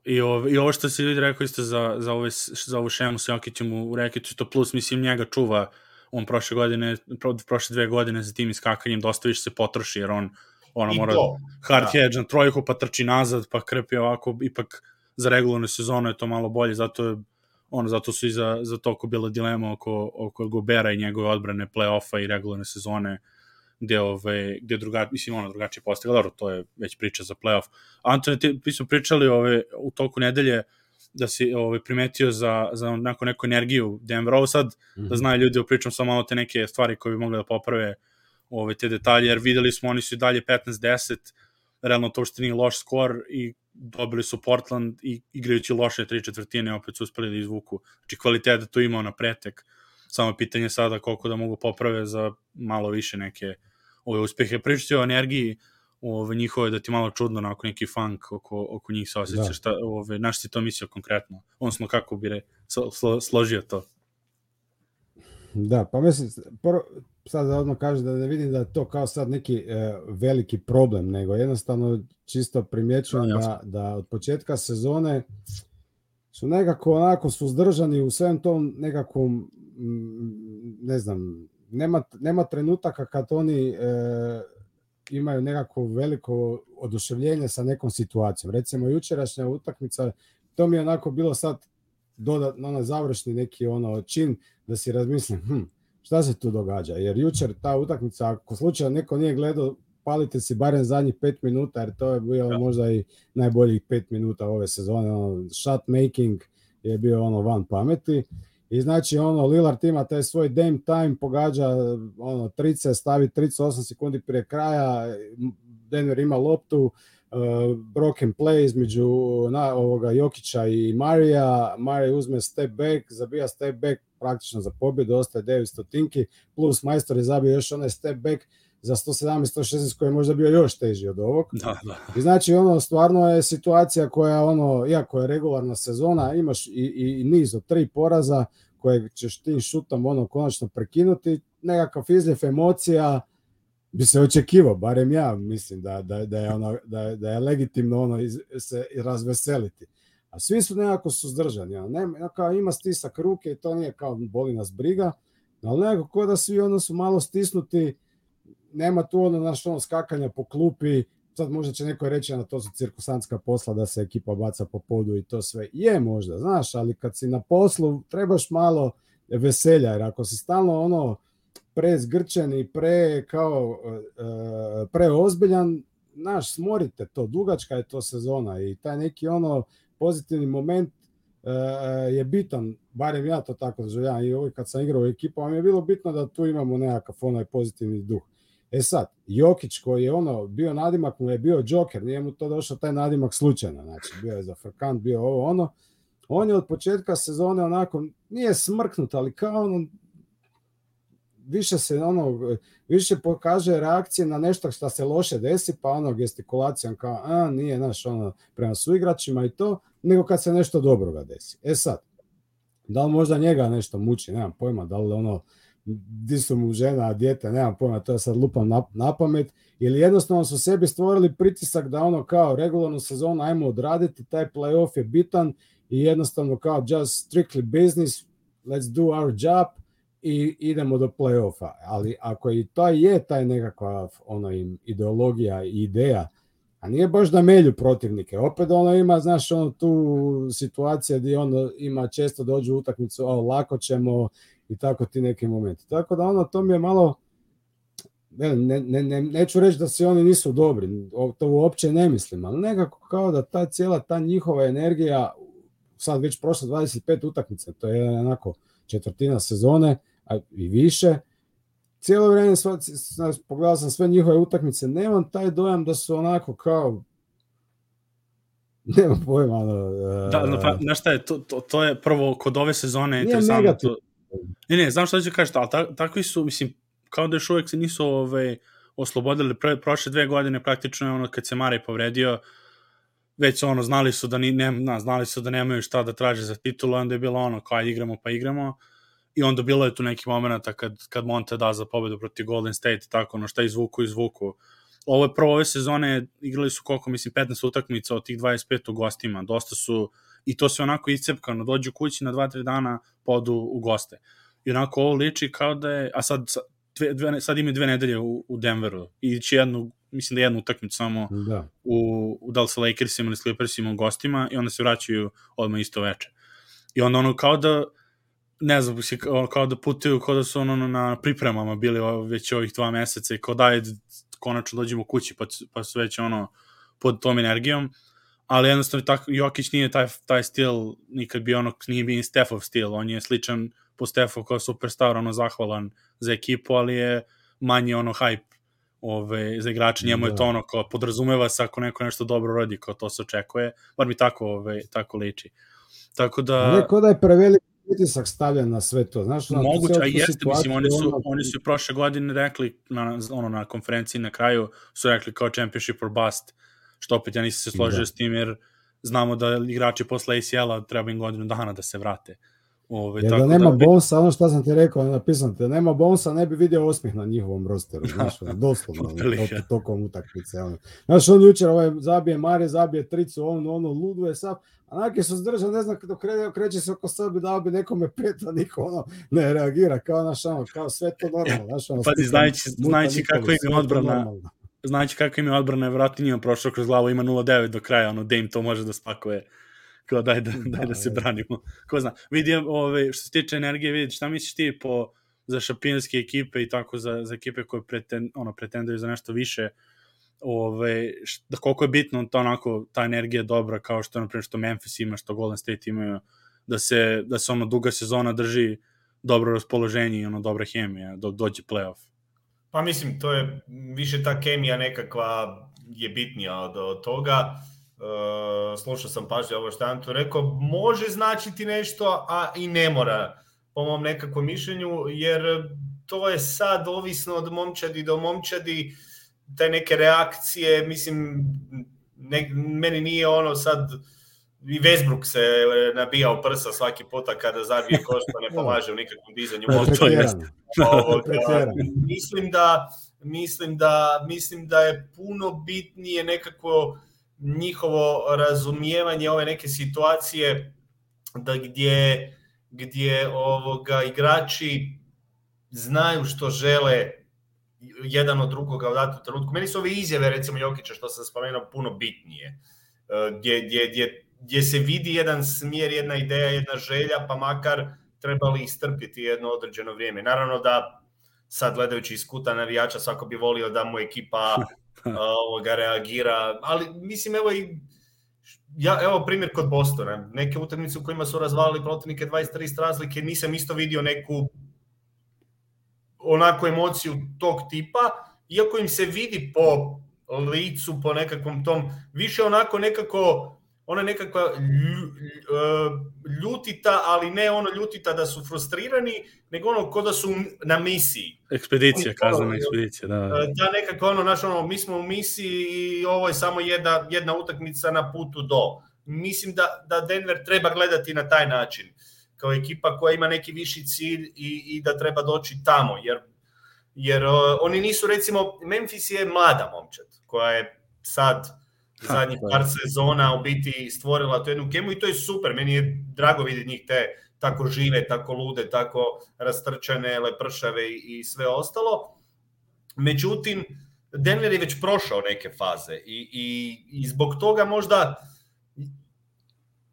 I ovo, I ovo što si vidi rekao isto za, za, ove, za ovu šemu sa Jokićem u Rekiću, to plus, mislim, njega čuva on prošle godine, pro, prošle dve godine za tim iskakanjem dosta više se potroši, jer on ona mora to, hard da. hedge na trojku, pa trči nazad, pa krepi ovako, ipak za regularnu sezonu je to malo bolje, zato je ono, zato su i za, za toliko bila dilema oko, oko Gobera i njegove odbrane play-offa i regularne sezone, gde, ove, gde druga, mislim, ono, drugačije postigla, dobro, to je već priča za play-off. Antone, ti, mi smo pričali ove, u toku nedelje da si ove, primetio za, za neku, neku energiju Denverovu sad, mm -hmm. da mhm. znaju ljudi, pričam samo malo te neke stvari koje bi mogli da poprave ove, te detalje, jer videli smo, oni su i dalje 15-10, realno to što nije loš skor i dobili su Portland i igrajući loše tri četvrtine opet su uspeli da izvuku. Znači kvalitet da to imao na pretek. Samo pitanje sada koliko da mogu poprave za malo više neke ove uspehe. Pričati o energiji ove, njihove da ti malo čudno nakon neki funk oko, oko njih se osjeća. Da. Šta, ove, naš si to mislio konkretno? smo kako bi re, slo, složio to? Da, pa mislim, prvo, sad da odmah kažem da ne vidim da je to kao sad neki e, veliki problem, nego jednostavno čisto primjećujem da, da, da od početka sezone su nekako onako suzdržani u svem tom nekakvom, ne znam, nema, nema trenutaka kad oni e, imaju nekako veliko oduševljenje sa nekom situacijom. Recimo, jučerašnja utakmica, to mi je onako bilo sad dodatno ono završni neki ono čin da si razmislim, hm, šta se tu događa? Jer jučer ta utakmica, ako slučajno neko nije gledao, palite si barem zadnjih pet minuta, jer to je bio ja. možda i najboljih pet minuta ove sezone. Ono, shot making je bio ono van pameti. I znači ono Lillard ima taj svoj damn time, pogađa ono trice, stavi 38 sekundi prije kraja, Denver ima loptu, uh, broken play između na, ovoga Jokića i Marija, Marija uzme step back, zabija step back praktično za pobjedu, ostaje 900 tinki, plus majstor je zabio još onaj step back za 117-116 koji je možda bio još teži od ovog. Da, da. I znači ono stvarno je situacija koja ono, iako je regularna sezona, imaš i, i, i niz od tri poraza koje ćeš tim šutom ono konačno prekinuti, nekakav izljev emocija bi se očekivao, barem ja mislim da, da, da, je, ono, da, da je legitimno ono iz, se razveseliti. A svi su nekako suzdržani. Ono, ne, kao ima stisak ruke i to nije kao boli nas briga, ali nekako ko da svi ono su malo stisnuti, nema tu ono naš ono skakanja po klupi, sad možda će neko reći na to su cirkusantska posla da se ekipa baca po podu i to sve. Je možda, znaš, ali kad si na poslu trebaš malo veselja, jer ako si stalno ono prezgrčen i pre kao e, preozbiljan, znaš, smorite to, dugačka je to sezona i taj neki ono pozitivni moment e, je bitan, barem ja to tako doživljavam i ovaj kad sam igrao u ekipu, vam je bilo bitno da tu imamo nekakav onaj pozitivni duh. E sad, Jokić koji je ono bio nadimak mu je bio Joker, nije mu to došao taj nadimak slučajno, znači bio je za Frkant, bio ovo ono. On je od početka sezone onako, nije smrknut, ali kao ono, više se ono, više pokaže reakcije na nešto što se loše desi, pa ono gestikulacijom kao, a, nije naš ono, prema suigračima i to, nego kad se nešto dobro ga desi. E sad, da li možda njega nešto muči, nemam pojma, da li ono, di su mu žena, djete, nemam pojma, to je sad lupam na, na pamet, ili jednostavno su sebi stvorili pritisak da ono kao regularnu sezonu ajmo odraditi, taj playoff je bitan i jednostavno kao just strictly business, let's do our job i idemo do playoffa. Ali ako i to je taj nekakva ono im ideologija i ideja, a nije baš da melju protivnike. Opet ono ima, znaš, ono tu situacija gdje ono ima često dođu u utakmicu, o, lako ćemo i tako ti neki momenti. Tako da ono, to mi je malo, ne, ne, ne, neću reći da si oni nisu dobri, to uopće ne mislim, ali nekako kao da ta cijela ta njihova energija, sad već prošlo 25 utakmica, to je onako četvrtina sezone a i više, cijelo vrijeme pogledao sam sve njihove utakmice, nemam taj dojam da su onako kao Nema pojma. Ono, da, no, pa, znaš šta je, to, to, to je prvo kod ove sezone interesantno. To... Ne, ne, znam šta ću kažeš, ali ta, takvi su, mislim, kao da još uvek se nisu ovaj, oslobodili pre, prošle dve godine, praktično je ono kad se Mare povredio, već ono, znali su da ni, ne, na, znali su da nemaju šta da traže za titulu, onda je bilo ono, kao igramo pa igramo, i onda bilo je tu neki momenta kad, kad Monte da za pobedu protiv Golden State, tako ono, šta izvuku, izvuku. Ovo je prvo ove sezone, igrali su koliko, mislim, 15 utakmica od tih 25 u gostima, dosta su, i to se onako iscepkano, dođu kući na 2-3 dana, podu u goste. I onako ovo liči kao da je, a sad, dve, dve, sad imaju dve nedelje u, u Denveru i će jednu, mislim da jednu utakmicu samo da. u, u da li sa Lakersima ili Clippersima u gostima i onda se vraćaju odmah isto veče. I onda ono kao da, ne znam, kao da putuju, kao da su ono na pripremama bili već ovih dva meseca i kao da je konačno dođemo kući pa, pa su već ono pod tom energijom ali jednostavno tako, Jokić nije taj, taj stil nikad bio ono, nije bio Stefov stil, on je sličan po Stefu kao superstar, ono zahvalan za ekipu, ali je manje ono hype ove, za igrače, njemu da. je to ono kao podrazumeva se ako neko nešto dobro rodi, kao to se očekuje, bar mi tako, ove, tako liči. Tako da... Neko da je prevelik pritisak stavljen na sve to, znaš? Na Moguće, a jeste, mislim, oni su, ono... oni su prošle godine rekli, na, ono, na konferenciji na kraju, su rekli kao championship or bust, što opet ja nisam se složio da. s tim, jer znamo da igrači posle ACL-a treba im godinu dana da se vrate. Ove, Jer da nema da... bonsa, ono što sam ti rekao, napisam te, da nema bonsa, ne bi vidio osmih na njihovom rosteru, znaš, doslovno, to, tokom utakmice. Ono. Znaš, on jučer ovaj, zabije Mare, zabije tricu, on ono luduje sav, a neki su zdržan, ne znam, dok kre, kreće se oko sebe, dao bi nekome pet, a niko ono ne reagira, kao naš ono, kao sve to normalno, znaš, ono, Pazi, znajući, znajući kako im je odbrana, znajući kako im je odbrana, vratno nije prošlo kroz glavu, ima 0-9 do kraja, ono, Dame to može da spakuje kao daj da, daj da, da se branimo. Ko zna, vidi, ove, što se tiče energije, vidi, šta misliš ti po, za šampionske ekipe i tako za, za ekipe koje preten, ono, pretenduju za nešto više, ove, da koliko je bitno to onako, ta energija dobra kao što, naprimjer, što Memphis ima, što Golden State imaju, da se, da se ono duga sezona drži dobro raspoloženje i ono dobra hemija dok dođe playoff. Pa mislim, to je više ta kemija nekakva je bitnija od, od toga. Uh, slušao sam pažnje ovo što Anto rekao, može značiti nešto, a i ne mora, po mom nekakvom mišljenju, jer to je sad ovisno od momčadi do momčadi, te neke reakcije, mislim, ne, meni nije ono sad, i Westbrook se nabijao prsa svaki puta kada zabije koš, pa ne pomaže u nikakvom dizanju to jest. mislim da mislim da mislim da je puno bitnije nekako njihovo razumijevanje ove neke situacije da gdje gdje ovoga igrači znaju što žele jedan od drugoga u datom trenutku. Meni su ove izjave, recimo Jokića, što sam spomenuo, puno bitnije. E, gdje, gdje, gdje, gdje se vidi jedan smjer, jedna ideja, jedna želja, pa makar trebali istrpiti jedno određeno vrijeme. Naravno da sad gledajući iz kuta navijača svako bi volio da mu ekipa ovoga reagira, ali mislim evo i ja, evo primjer kod Bostona, neke utakmice u kojima su razvalili protivnike 23 razlike, nisam isto vidio neku onako emociju tog tipa, iako im se vidi po licu, po nekakvom tom, više onako nekako ona nekakva e, ljutita, ali ne ono ljutita da su frustrirani, nego ono ko da su na misiji. Ekspedicija, kazana ekspedicija, da. E, da, nekako ono, naš ono, mi smo u misiji i ovo je samo jedna, jedna utakmica na putu do. Mislim da, da Denver treba gledati na taj način. kao ekipa koja ima neki viši cilj i, i da treba doći tamo, jer, jer uh, oni nisu recimo, Memphis je mlada momčad koja je sad zadnjih par sezona u biti stvorila tu jednu gemu i to je super, meni je drago vidjeti njih te tako žive, tako lude, tako rastrčane, lepršave i, i sve ostalo. Međutim, Denver je već prošao neke faze i, i, i zbog toga možda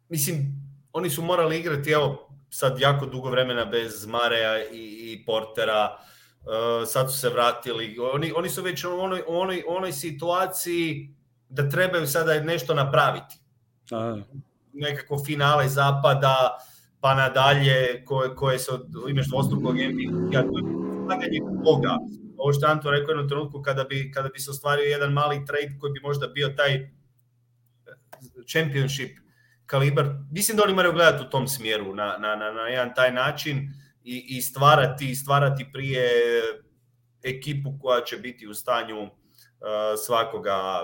mislim, oni su morali igrati evo sad jako dugo vremena bez Mareja i, i Portera, uh, sad su se vratili, oni, oni su već u onoj, onoj, onoj situaciji da trebaju sada nešto napraviti. A. Nekako finale zapada, pa nadalje, koje, koje se od, imaš dvostrukog MVP-a, to je koga. Ovo što Anto rekao jednom trenutku, kada bi, kada bi se ostvario jedan mali trade koji bi možda bio taj championship kalibar, mislim da oni moraju gledati u tom smjeru na, na, na, na jedan taj način i, i stvarati, stvarati prije ekipu koja će biti u stanju uh, svakoga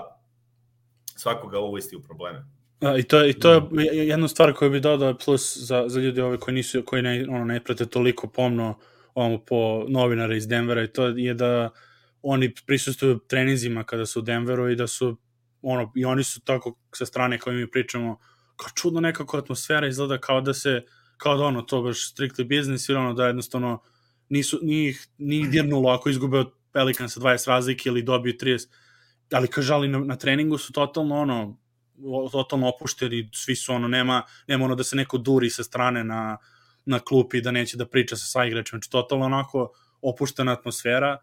svakoga uvesti u probleme. A, I to, i to je da. jedna stvar koju bi dodao plus za, za ljudi ove koji nisu koji ne, ono, ne prate toliko pomno ovamo po novinara iz Denvera i to je da oni prisustuju treninzima kada su u Denveru i da su ono, i oni su tako sa strane koje mi pričamo kao čudno nekako atmosfera izgleda kao da se kao da ono to baš strictly business ili ono da jednostavno nisu, ni ih ni dirnulo ako izgube od Pelikan sa 20 razlike ili dobiju 30 ali kaže, ali na, na treningu su totalno ono, totalno opušteni, svi su ono, nema, nema ono da se neko duri sa strane na, na klupi da neće da priča sa saigračima, znači totalno onako opuštena atmosfera.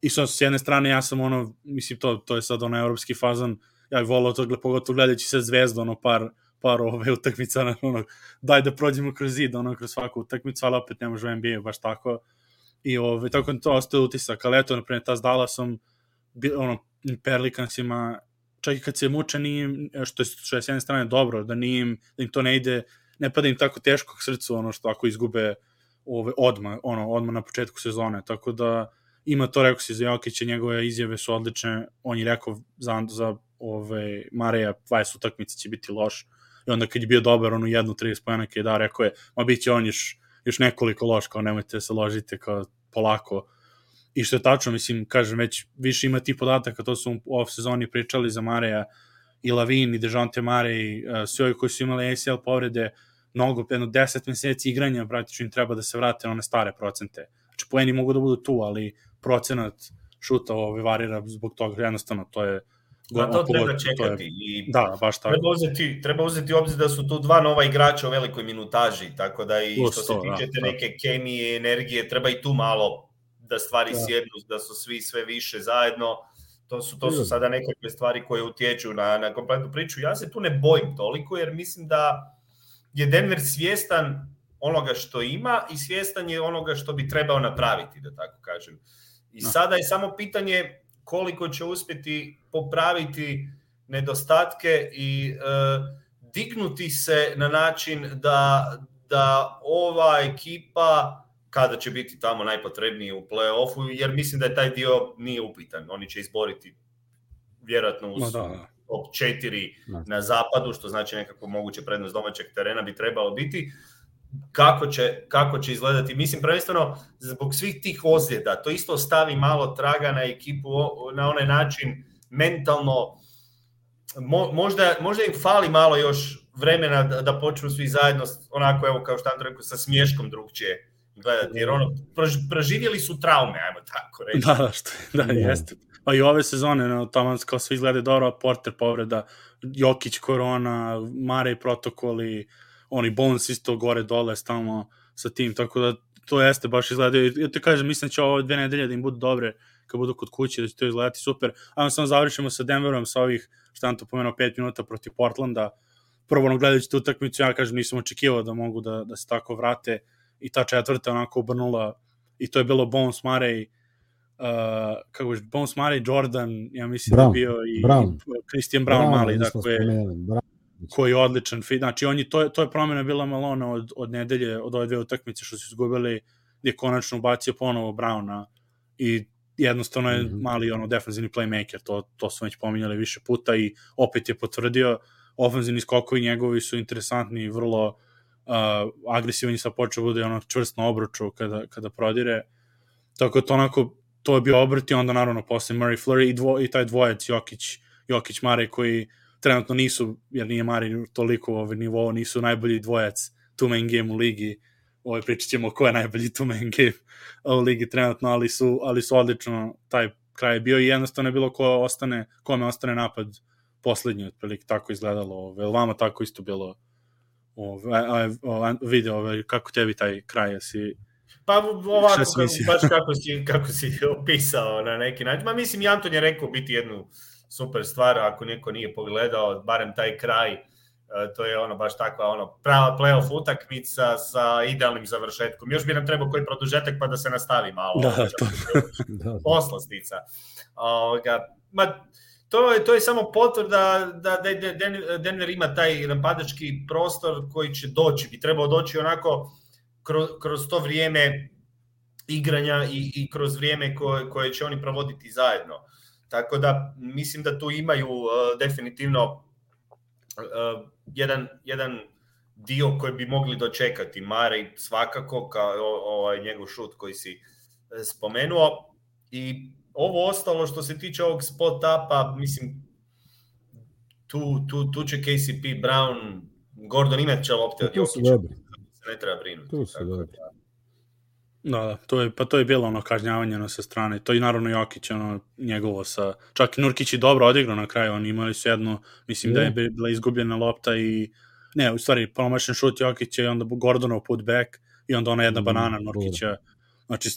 I sa s jedne strane ja sam ono, mislim to, to je sad ono evropski fazan, ja bih volao to, pogotovo gledajući se zvezda, ono par, par ove utakmica, ono, daj da prođemo kroz zid, ono, kroz svaku utakmicu, ali opet ne može u NBA baš tako. I ove, tako to ostaje utisak, ali eto, naprimjer, ta s Dallasom, ono, Perlikansima, čak i kad se muče, nije što je, što je s jedne strane dobro, da, nije im, da im to ne ide, ne pada im tako teško k srcu, ono što ako izgube ove, odma, ono, odma na početku sezone, tako da ima to, rekao si za Jokića, njegove izjave su odlične, on je rekao za, za ove, Mareja 20 utakmice će biti loš, i onda kad je bio dobar, ono jednu 30 pojena je da, rekao je, ma bit će on još, još nekoliko loš, kao nemojte se ložite, kao polako, I što je tačno, mislim, kažem, već više ima ti podataka, to su u off sezoni pričali za Mareja i Lavin i Dejonte Mare i uh, svi ovi koji su imali ACL povrede, mnogo, jedno 10 meseci igranja praktično im treba da se vrate na one stare procente. Znači, poeni mogu da budu tu, ali procenat šuta ove varira zbog toga, jednostavno, to je Da, to treba čekati. Je, I da, baš tako. Treba uzeti, treba uzeti obzir da su tu dva nova igrača u velikoj minutaži, tako da i što se tiče te da, neke kemije, energije, treba i tu malo da stvari da. sjednu, da su svi sve više zajedno. To su, to su sada nekakve stvari koje utječu na, na kompletnu priču. Ja se tu ne bojim toliko, jer mislim da je Denver svjestan onoga što ima i svjestan je onoga što bi trebao napraviti, da tako kažem. I da. sada je samo pitanje koliko će uspjeti popraviti nedostatke i e, dignuti se na način da, da ova ekipa kada će biti tamo najpotrebniji u play-offu, jer mislim da je taj dio nije upitan. Oni će izboriti vjerojatno uz da, da. top 4 da. na zapadu, što znači nekako moguće prednost domaćeg terena bi trebalo biti. Kako će, kako će izgledati? Mislim, prvenstveno, zbog svih tih ozljeda, to isto stavi malo traga na ekipu na onaj način mentalno, mo, možda, možda im fali malo još vremena da, da počnu svi zajedno, onako, evo, kao što Andro rekao, sa smješkom drugčije gledati, jer ono, proživjeli su traume, ajmo tako reći. Da, da, što, da, da. jeste. Pa i ove sezone, no, tamo kao sve izgleda dobro, Porter povreda, Jokić korona, Mare protokoli, oni Bones isto gore dole stalno sa tim, tako da to jeste baš izgleda. Ja te kažem, mislim da će ove dve nedelje da im budu dobre kad budu kod kuće, da će to izgledati super. A samo završimo sa Denverom sa ovih, šta nam to pomenuo, 5 minuta protiv Portlanda. Prvo, ono, gledajući tu utakmicu, ja kažem, nisam očekivao da mogu da, da se tako vrate i ta četvrta onako obrnula i to je bilo Bones Murray uh, kako je Bones Murray, Jordan ja mislim Brown. da bio i, Brown. i Christian Brown, Brown mali dakle koji je odličan fit, znači on je, to, je, to je promjena bila Malona od, od nedelje, od ove dve utakmice što su izgubili, gdje je konačno bacio ponovo Browna i jednostavno je mm -hmm. mali ono defensivni playmaker, to, to smo već pominjali više puta i opet je potvrdio ofenzivni skokovi njegovi su interesantni, vrlo uh, agresivan i počeo bude ono čvrst na obruču kada, kada prodire. Tako to onako, to je bio obrt i onda naravno posle Murray Flurry i, dvo, i taj dvojec Jokić, Jokić Mare koji trenutno nisu, jer nije Mari toliko ovaj nivo, nisu najbolji dvojac two man game u ligi. Ovaj pričat ćemo ko je najbolji two man game u ligi trenutno, ali su, ali su odlično taj kraj je bio i jednostavno je bilo ko ostane, kome ostane napad poslednji, otprilike tako izgledalo. Ove, vama tako isto bilo a, video ove, kako tebi taj kraj, jesi Pa ovako, kako, baš kako si, kako si opisao na neki način. Ma mislim, i Anton je rekao biti jednu super stvar, ako neko nije pogledao, barem taj kraj, to je ono baš takva ono prava playoff utakmica sa idealnim završetkom. Još bi nam trebao koji produžetak pa da se nastavi malo. Da, to. da. Poslastica. Ovoga, ma, to je, to je samo potvrda da, da Denver ima taj napadački prostor koji će doći, bi trebao doći onako kroz, kroz to vrijeme igranja i, i kroz vrijeme koje, koje će oni provoditi zajedno. Tako da mislim da tu imaju uh, definitivno uh, jedan, jedan dio koji bi mogli dočekati. Mare svakako kao ovaj njegov šut koji si spomenuo i ovo ostalo što se tiče ovog spot upa, mislim tu, tu, tu će KCP, Brown, Gordon imat će lopte od Jokića. Se ne treba brinuti. Tu su dobri. Da, da, to je, pa to je bilo ono kažnjavanje na sa strane. To i naravno Jokić, ono, njegovo sa... Čak i Nurkić i dobro odigrao na kraju, oni imali su jednu, mislim mm. da je bila izgubljena lopta i... Ne, u stvari, promašen šut Jokića i onda Gordonov putback i onda ona jedna mm, banana Nurkića. Znači,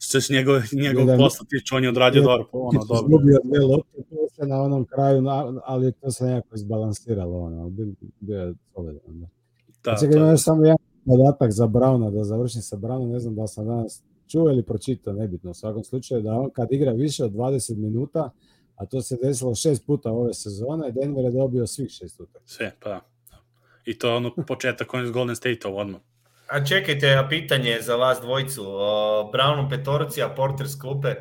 se njegov, njegov jedan, posla tiče, on je odradio dobro. Ono, dobro. Izgubio dve lopte, to se na onom kraju, ali to se nekako izbalansiralo, ono, bio je solidan. Da. Da, Čekaj, to... imaš samo jedan podatak za Brauna, da završim sa Brownom, ne znam da sam danas čuo ili pročitao, nebitno, u svakom slučaju, da on kad igra više od 20 minuta, a to se desilo šest puta ove sezone, Denver je dobio svih šest utak. Sve, pa da. I to ono početak on iz Golden State-a odmah. A čekajte, a pitanje za vas dvojicu. Brownom petorci, a Porter s klupe?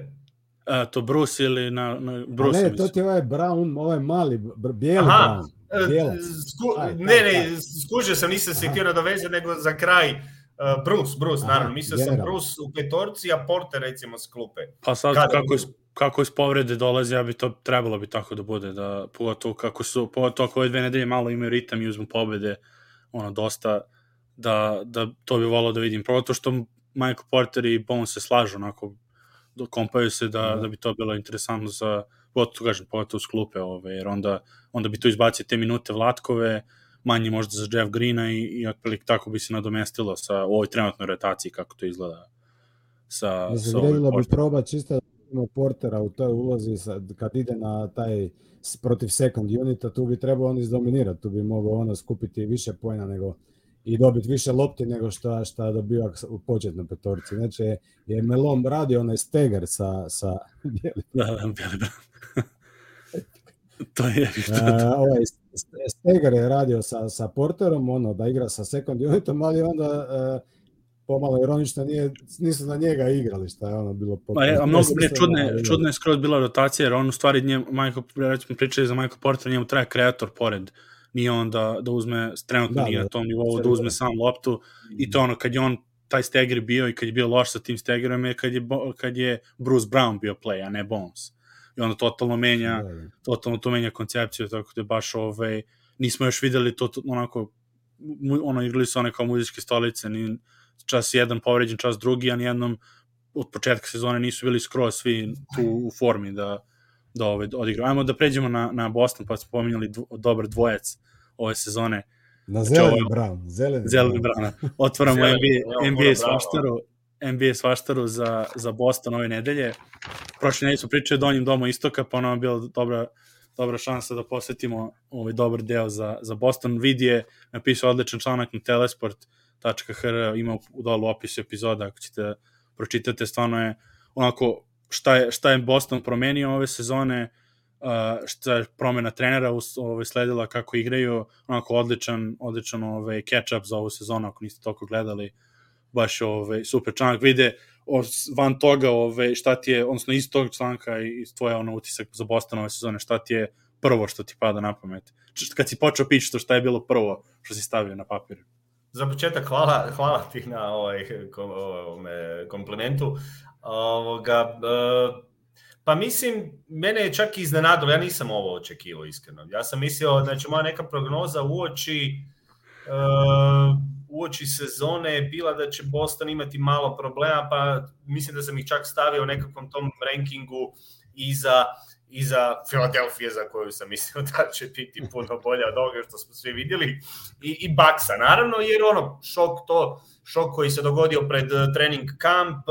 A, to Bruce ili na, na Bruce? A ne, to ti je ovaj Brown, ovaj mali, bijeli Aha, Brown. Bijelac. Sku, aj, ne, ne, skužio sam, nisam se htio nadovezati, nego za kraj uh, Bruce, Bruce, Aha, naravno. Mislio sam Bruce u petorci, a Porter recimo s klupe. Pa sad Kada kako, iz, kako iz povrede dolazi, ja bi to trebalo bi tako da bude, da pogotovo kako su, pogotovo ako ove dve nedelje malo imaju ritam i uzmu pobede, ono, dosta, da, da to bi volao da vidim. Prvo to što Michael Porter i Bones se slažu, onako, kompaju se da, da bi to bilo interesantno za, pogotovo, kažem, pogotovo s klupe, ove, jer onda, onda bi to izbacio te minute Vlatkove, manje možda za Jeff Greena i, i otprilike tako bi se nadomestilo sa ovoj trenutnoj rotaciji kako to izgleda sa, sa ovim bi proba čisto da Portera u toj ulozi sa, kad ide na taj protiv second unita, tu bi trebao on izdominirati, tu bi mogao ono skupiti više pojena nego i dobiti više lopti nego što šta dobio u početnoj petorci. Znači je Melom radio onaj steger sa, sa Bijeli. Da, da, Bijeli, to je. A, ovaj steger je radio sa, sa Porterom, ono, da igra sa second unitom, ali onda uh, pomalo ironično nije, nisu na njega igrali, šta je ono bilo potpuno. Pa je, a mnogo ne, čudne, čudne je skroz bila rotacija, jer on u stvari njem, Michael, recimo pričali za Michael Porter, njemu traje kreator pored nije on da, da uzme, trenutno da, nije da, na tom nivou, da uzme sam loptu i to ono, kad je on taj Steger bio i kad je bio loš sa tim Stegerom je kad je, kad je Bruce Brown bio play, a ne Bones. I onda totalno menja, da, da. totalno to menja koncepciju, tako da baš ovaj, nismo još videli to, to onako, ono, igrali su one kao muzičke stolice, ni čas jedan povređen, čas drugi, a nijednom od početka sezone nisu bili skroz svi tu u formi da, da ove, odigrao. Ajmo da pređemo na, na Boston, pa smo pominjali dvo, dobar dvojac ove sezone. Na zeleni Čo, Brown. Zeleni, zeleni Brown. Otvaramo NBA, NBA svaštaru, NBA svaštaru za, za Boston ove nedelje. Prošle nedelje smo pričali o donjim domu istoka, pa nam je bila dobra, dobra šansa da posetimo ovaj dobar deo za, za Boston. Vid je napisao odličan članak na telesport.hr, ima u dolu opisu epizoda, ako ćete pročitate, stvarno je onako šta je, šta je Boston promenio ove sezone, uh, šta je promena trenera ovaj, sledila, kako igraju, onako odličan, odličan ovaj, catch-up za ovu sezonu, ako niste toliko gledali, baš ovaj, super članak, vide van toga ovaj, šta ti je, odnosno iz tog članka i tvoje ono utisak za Boston ove sezone, šta ti je prvo što ti pada na pamet? Kad si počeo pići to šta je bilo prvo što si stavio na papir? za početak hvala, hvala ti na ovaj kom, komplementu. Ovoga, e, pa mislim, mene je čak iznenadilo, ja nisam ovo očekivao iskreno. Ja sam mislio, znači moja neka prognoza uoči uh, uoči sezone je bila da će Boston imati malo problema, pa mislim da sam ih čak stavio u nekakvom tom rankingu iza iza Filadelfije za koju sam mislio da će biti puno bolja od ovoga što smo svi vidjeli i, i Baksa naravno jer ono šok to šok koji se dogodio pred trening kamp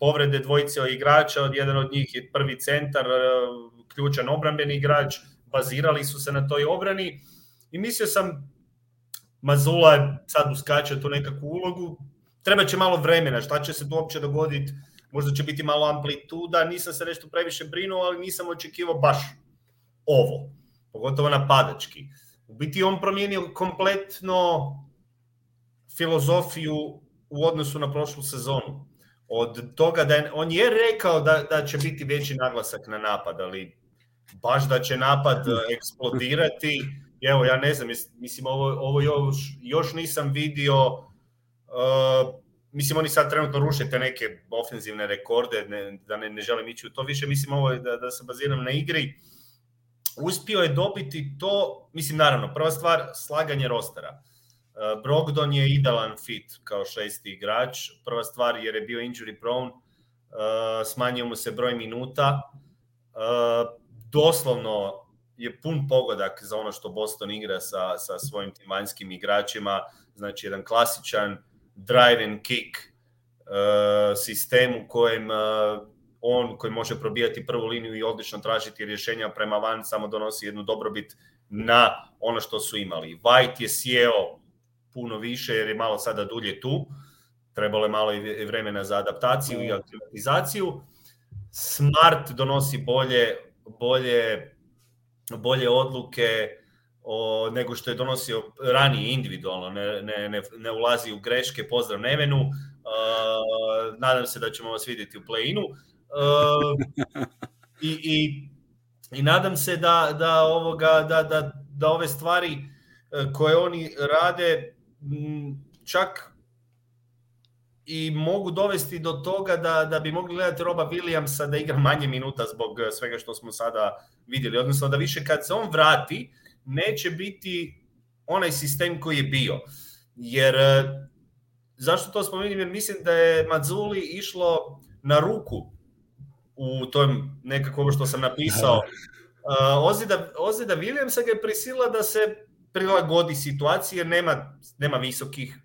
povrede dvojice igrača, od jedan od njih je prvi centar, e, ključan obrambeni igrač, bazirali su se na toj obrani i mislio sam Mazula sad uskače tu nekakvu ulogu, treba će malo vremena, šta će se tu uopće dogoditi, možda će biti malo amplituda, nisam se nešto previše brinuo, ali nisam očekivao baš ovo, pogotovo napadački. U biti on promijenio kompletno filozofiju u odnosu na prošlu sezonu od toga da je, on je rekao da, da će biti veći naglasak na napad, ali baš da će napad e, eksplodirati, evo ja ne znam, mislim ovo, ovo još, još nisam vidio, uh, mislim oni sad trenutno ruše te neke ofenzivne rekorde, ne, da ne, ne želim ići u to više, mislim ovo je da, da se baziram na igri, uspio je dobiti to, mislim naravno, prva stvar, slaganje rostera. Eh, Brogdon je idealan fit kao šesti igrač. Prva stvar jer je bio injury prone, eh, smanjio mu se broj minuta. Eh, doslovno je pun pogodak za ono što Boston igra sa, sa svojim tim vanjskim igračima. Znači, jedan klasičan drive and kick sistem u kojem on koji može probijati prvu liniju i odlično tražiti rješenja prema van, samo donosi jednu dobrobit na ono što su imali. White je sjeo puno više jer je malo sada dulje tu. Trebalo je malo i vremena za adaptaciju i aklimatizaciju. Smart donosi bolje, bolje, bolje odluke o, nego što je donosio ranije individualno, ne, ne, ne, ne ulazi u greške, pozdrav Nevenu, uh, nadam se da ćemo vas vidjeti u play-inu. Uh, i, i, I nadam se da, da, ovoga, da, da, da ove stvari koje oni rade čak i mogu dovesti do toga da, da bi mogli gledati Roba Williamsa da igra manje minuta zbog eh, svega što smo sada vidjeli. Odnosno da više kad se on vrati, neće biti onaj sistem koji je bio. Jer, eh, zašto to spomenim? Jer mislim da je Mazzuli išlo na ruku u tom nekako što sam napisao. Uh, Ozida, Ozida Williamsa ga je prisila da se prilagodi situaciji jer nema, nema visokih.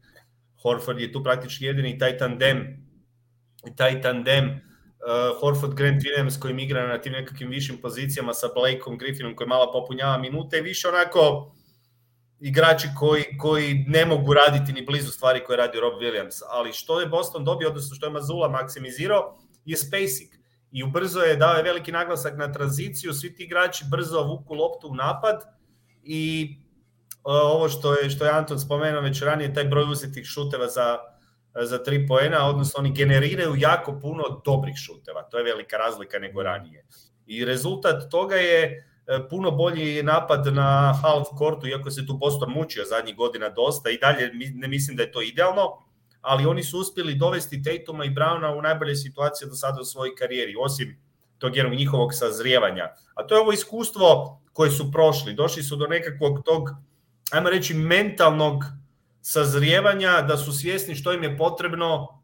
Horford je tu praktički jedini taj tandem taj tandem uh, Horford Grant Williams koji igra na tim nekakvim višim pozicijama sa Blakeom Griffinom koji malo popunjava minute i više onako igrači koji, koji ne mogu raditi ni blizu stvari koje radi Rob Williams. Ali što je Boston dobio, odnosno što je Mazula maksimizirao, je spacing. I ubrzo je dao je veliki naglasak na tranziciju, svi ti igrači brzo vuku loptu u napad i ovo što je, što je Anton spomenuo već ranije, taj broj uzetih šuteva za, za tri poena, odnosno oni generiraju jako puno dobrih šuteva. To je velika razlika nego ranije. I rezultat toga je e, puno bolji napad na half courtu, iako se tu Boston mučio zadnjih godina dosta i dalje ne mislim da je to idealno, ali oni su uspjeli dovesti Tatuma i Browna u najbolje situacije do sada u svojoj karijeri, osim tog jednog njihovog sazrijevanja. A to je ovo iskustvo koje su prošli. Došli su do nekakvog tog ajmo reći, mentalnog sazrijevanja, da su svjesni što im je potrebno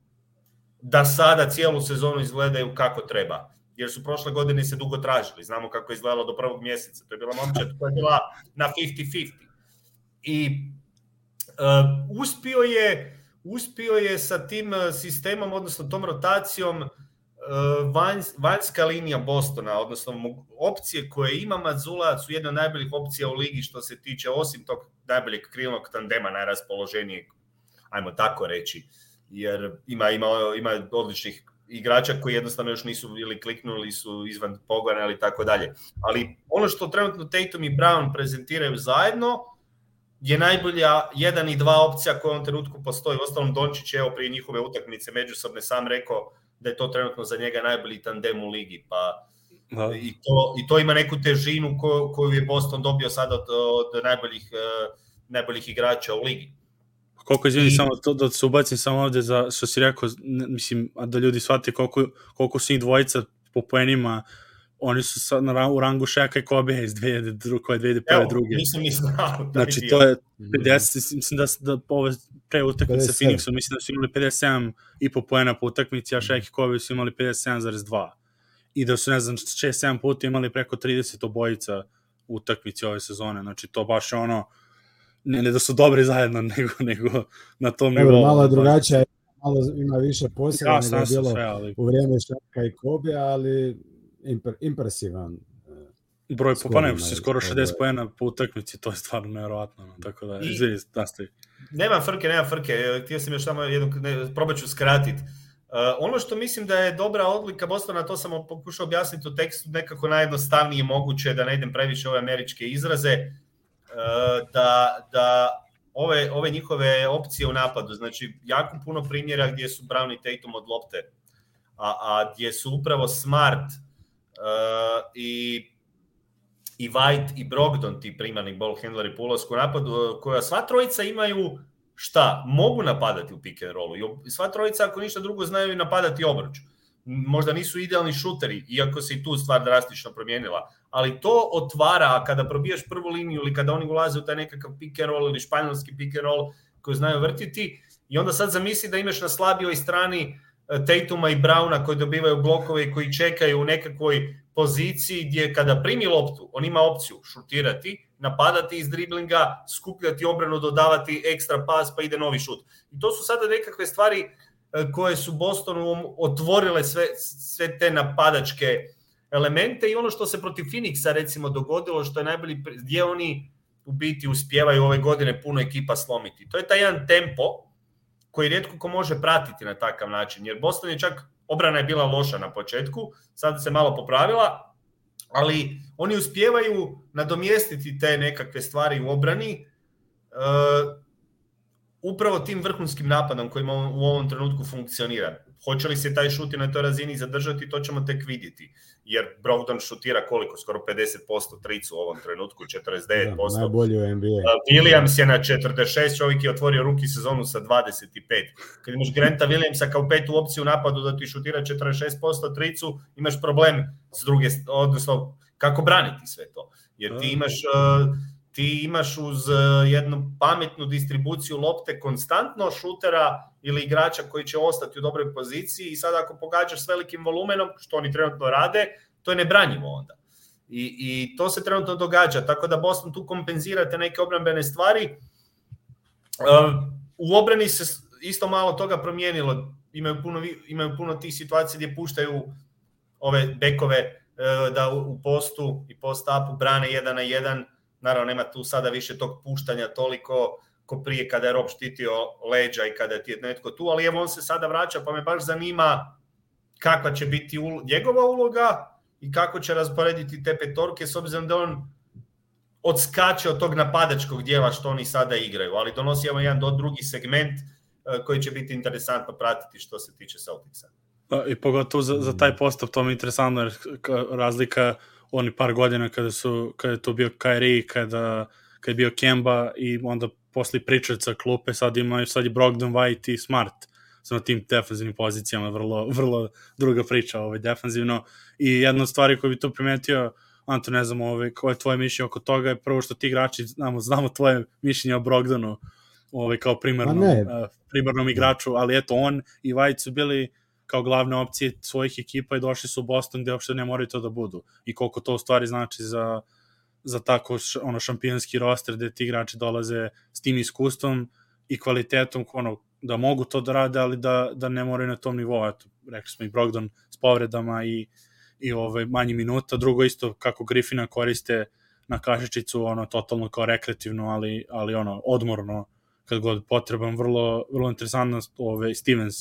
da sada cijelu sezonu izgledaju kako treba. Jer su prošle godine se dugo tražili. Znamo kako je izgledalo do prvog mjeseca. To je bila momčad koja je bila na 50-50. I uh, uspio je uspio je sa tim sistemom, odnosno tom rotacijom vanj, vanjska linija Bostona, odnosno opcije koje ima Mazula su jedna od najboljih opcija u ligi što se tiče osim tog najboljeg krilnog tandema najraspoloženijeg, ajmo tako reći, jer ima, ima, ima odličnih igrača koji jednostavno još nisu ili kliknuli, su izvan pogona ili tako dalje. Ali ono što trenutno Tatum i Brown prezentiraju zajedno je najbolja jedan i dva opcija koja u ovom trenutku postoji. Ostalom Dončić je evo prije njihove utakmice međusobne sam rekao da je to trenutno za njega najbolji tandem u ligi, pa da. i, to, i to ima neku težinu ko, koju je Boston dobio sada od, od najboljih, uh, najboljih igrača u ligi. Koliko, izvini, I- samo to, da se ubacim samo ovde za, što si rekao, ne, mislim, a da ljudi shvate koliko, koliko su njih dvojica po poenima, oni su sad na, u rangu Šeka i Kobe iz 2002, koje 2001. Evo, druge. nisam ni znao. da Znači, je to je 50, mislim da, da ove pre utakmice sa 57. Phoenixom, mislim da su imali 57 i po poena po utakmici, a Šek i Kobe su imali 57,2. I da su, ne znam, 6-7 puta imali preko 30 obojica u utakmici ove sezone. Znači, to baš je ono, ne, ne da su dobri zajedno, nego, nego na tom Dobro, nivou. malo je Baš- drugačije, malo ima više posjeda Jasno, nego je bilo sve, ali u vrijeme Šaka i Kobe, ali imper, impresivan. broj po, pa ne, Skorima je- skoro 60 ovaj- poena po utakmici, to je stvarno nevjerovatno. no, Tako da, I- izvini, nastavi. Nema frke, nema frke. E, Htio sam još samo jednu, ne, probat ću skratit. Uh, ono što mislim da je dobra odlika Bostona, to sam pokušao objasniti u tekstu nekako najjednostavnije moguće, da ne idem previše ove američke izraze, uh, da, da ove, ove njihove opcije u napadu, znači jako puno primjera gdje su Brown i Tatum od lopte, a, a gdje su upravo Smart i i White i Brogdon ti primarni ball handleri po ulasku u napadu, koja sva trojica imaju šta? Mogu napadati u pick and rollu. I sva trojica, ako ništa drugo, znaju i napadati obruč. Možda nisu idealni šuteri, iako se i tu stvar drastično promijenila. Ali to otvara, a kada probijaš prvu liniju ili kada oni ulaze u taj nekakav pick and roll ili španjolski pick and roll koji znaju vrtiti, i onda sad zamisli da imaš na slabijoj strani e, Tatuma i Browna koji dobivaju blokove i koji čekaju u nekakvoj poziciji gdje kada primi loptu, on ima opciju šutirati, napadati iz driblinga, skupljati obranu, dodavati ekstra pas, pa ide novi šut. I to su sada nekakve stvari e, koje su Bostonu otvorile sve, sve te napadačke elemente i ono što se protiv Phoenixa recimo dogodilo, što je najbolji, gdje oni u biti uspijevaju ove godine puno ekipa slomiti. To je taj jedan tempo koji rijetko ko može pratiti na takav način, jer Boston je čak, obrana je bila loša na početku, sad se malo popravila, ali oni uspijevaju nadomjestiti te nekakve stvari u obrani e, upravo tim vrhunskim napadom koji u ovom trenutku funkcionira. Hoće li se taj šut i na toj razini zadržati, to ćemo tek vidjeti. Jer Brogdon šutira koliko? Skoro 50% tricu u ovom trenutku, 49%. Da, najbolji u NBA. Williams je na 46, čovjek je otvorio ruki sezonu sa 25. Kad imaš Granta Williamsa kao petu opciju u napadu da ti šutira 46% tricu, imaš problem s druge, odnosno kako braniti sve to. Jer ti imaš, uh, ti imaš uz jednu pametnu distribuciju lopte konstantno šutera ili igrača koji će ostati u dobroj poziciji i sad ako pogađaš s velikim volumenom, što oni trenutno rade, to je nebranjivo onda. I, I to se trenutno događa, tako da Boston tu kompenzira te neke obrambene stvari. Uh, u obrani se isto malo toga promijenilo. Imaju puno, imaju puno tih situacija gdje puštaju ove bekove uh, da u postu i post-upu brane jedan na jedan. Naravno, nema tu sada više tog puštanja toliko ko prije kada je Rob štitio leđa i kada je netko tu, ali evo on se sada vraća, pa me baš zanima kakva će biti njegova uloga i kako će rasporediti te petorke s obzirom da on odskače od tog napadačkog dijela što oni sada igraju, ali donosi evo jedan do drugi segment koji će biti interesantno pratiti što se tiče Celticsa. Da, I pogotovo za, za taj postav, to mi je interesantno, jer razlika oni par godina kada su kada je to bio Kyrie, kada, kada je bio Kemba i onda posle sa klupe, sad imaju, sad je Brogdon, White i Smart su na tim defanzivnim pozicijama, vrlo, vrlo druga priča ovaj, defanzivno. I jedna od stvari koju bi tu primetio, Anto, ne znam, ovaj, koje je tvoje mišljenje oko toga, je prvo što ti igrači, znamo, znamo tvoje mišljenje o Brogdonu, ovaj, kao primarnom, uh, primarnom igraču, ali eto, on i White su bili kao glavne opcije svojih ekipa i došli su u Boston gde uopšte ne moraju to da budu. I koliko to u stvari znači za, za tako ono šampionski roster gde ti igrači dolaze s tim iskustvom i kvalitetom ono, da mogu to da rade, ali da, da ne moraju na tom nivou. Eto, rekli smo i Brogdon s povredama i, i ovaj, manji minuta. Drugo isto kako Griffina koriste na kašičicu, ono, totalno kao rekreativno, ali, ali ono, odmorno kad god potreban. Vrlo, vrlo interesantno ovaj, Stevens,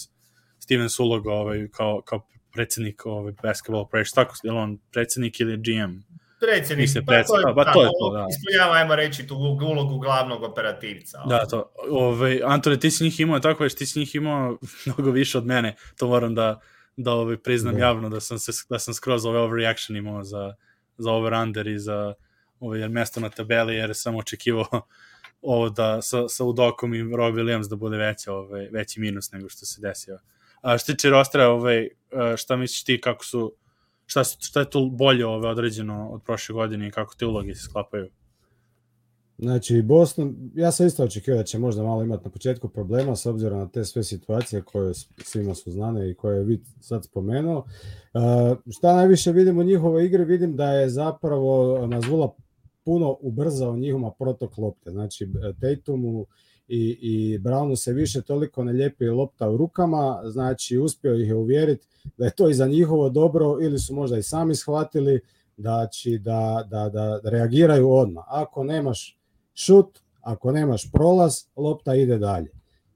Stevens uloga ovaj, kao, kao predsednik ovaj, basketball operations. Tako, je on predsednik ili GM? Predsjednik, Mislim, pa, to je, pa, da, to je to, da. Ispunjava, ajmo reći, tu ulogu glavnog operativca. Da, to. Ove, Antone, ti si njih imao, tako već, ti si njih imao mnogo više od mene, to moram da, da ovaj, priznam da. javno, da sam, se, da sam skroz ove overreaction imao za, za over-under i za ovaj, jer mesto na tabeli, jer sam očekivao ovo da sa, sa Udokom i Rob Williams da bude veća, ovaj, veći minus nego što se desio. A što tiče rostera, ovaj, šta misliš ti kako su šta, šta je tu bolje ove određeno od prošle godine i kako te uloge se sklapaju? Znači, Boston, ja sam isto očekio da će možda malo imati na početku problema s obzirom na te sve situacije koje svima su znane i koje je vid sad spomenuo. Uh, šta najviše vidim u njihovoj igri, vidim da je zapravo Mazula puno ubrzao njihova protok lopte. Znači, Tatumu i, i Brownu se više toliko ne lijepi lopta u rukama, znači uspio ih je uvjeriti da je to i za njihovo dobro ili su možda i sami shvatili da, će, da, da, da reagiraju odmah. Ako nemaš šut, ako nemaš prolaz, lopta ide dalje.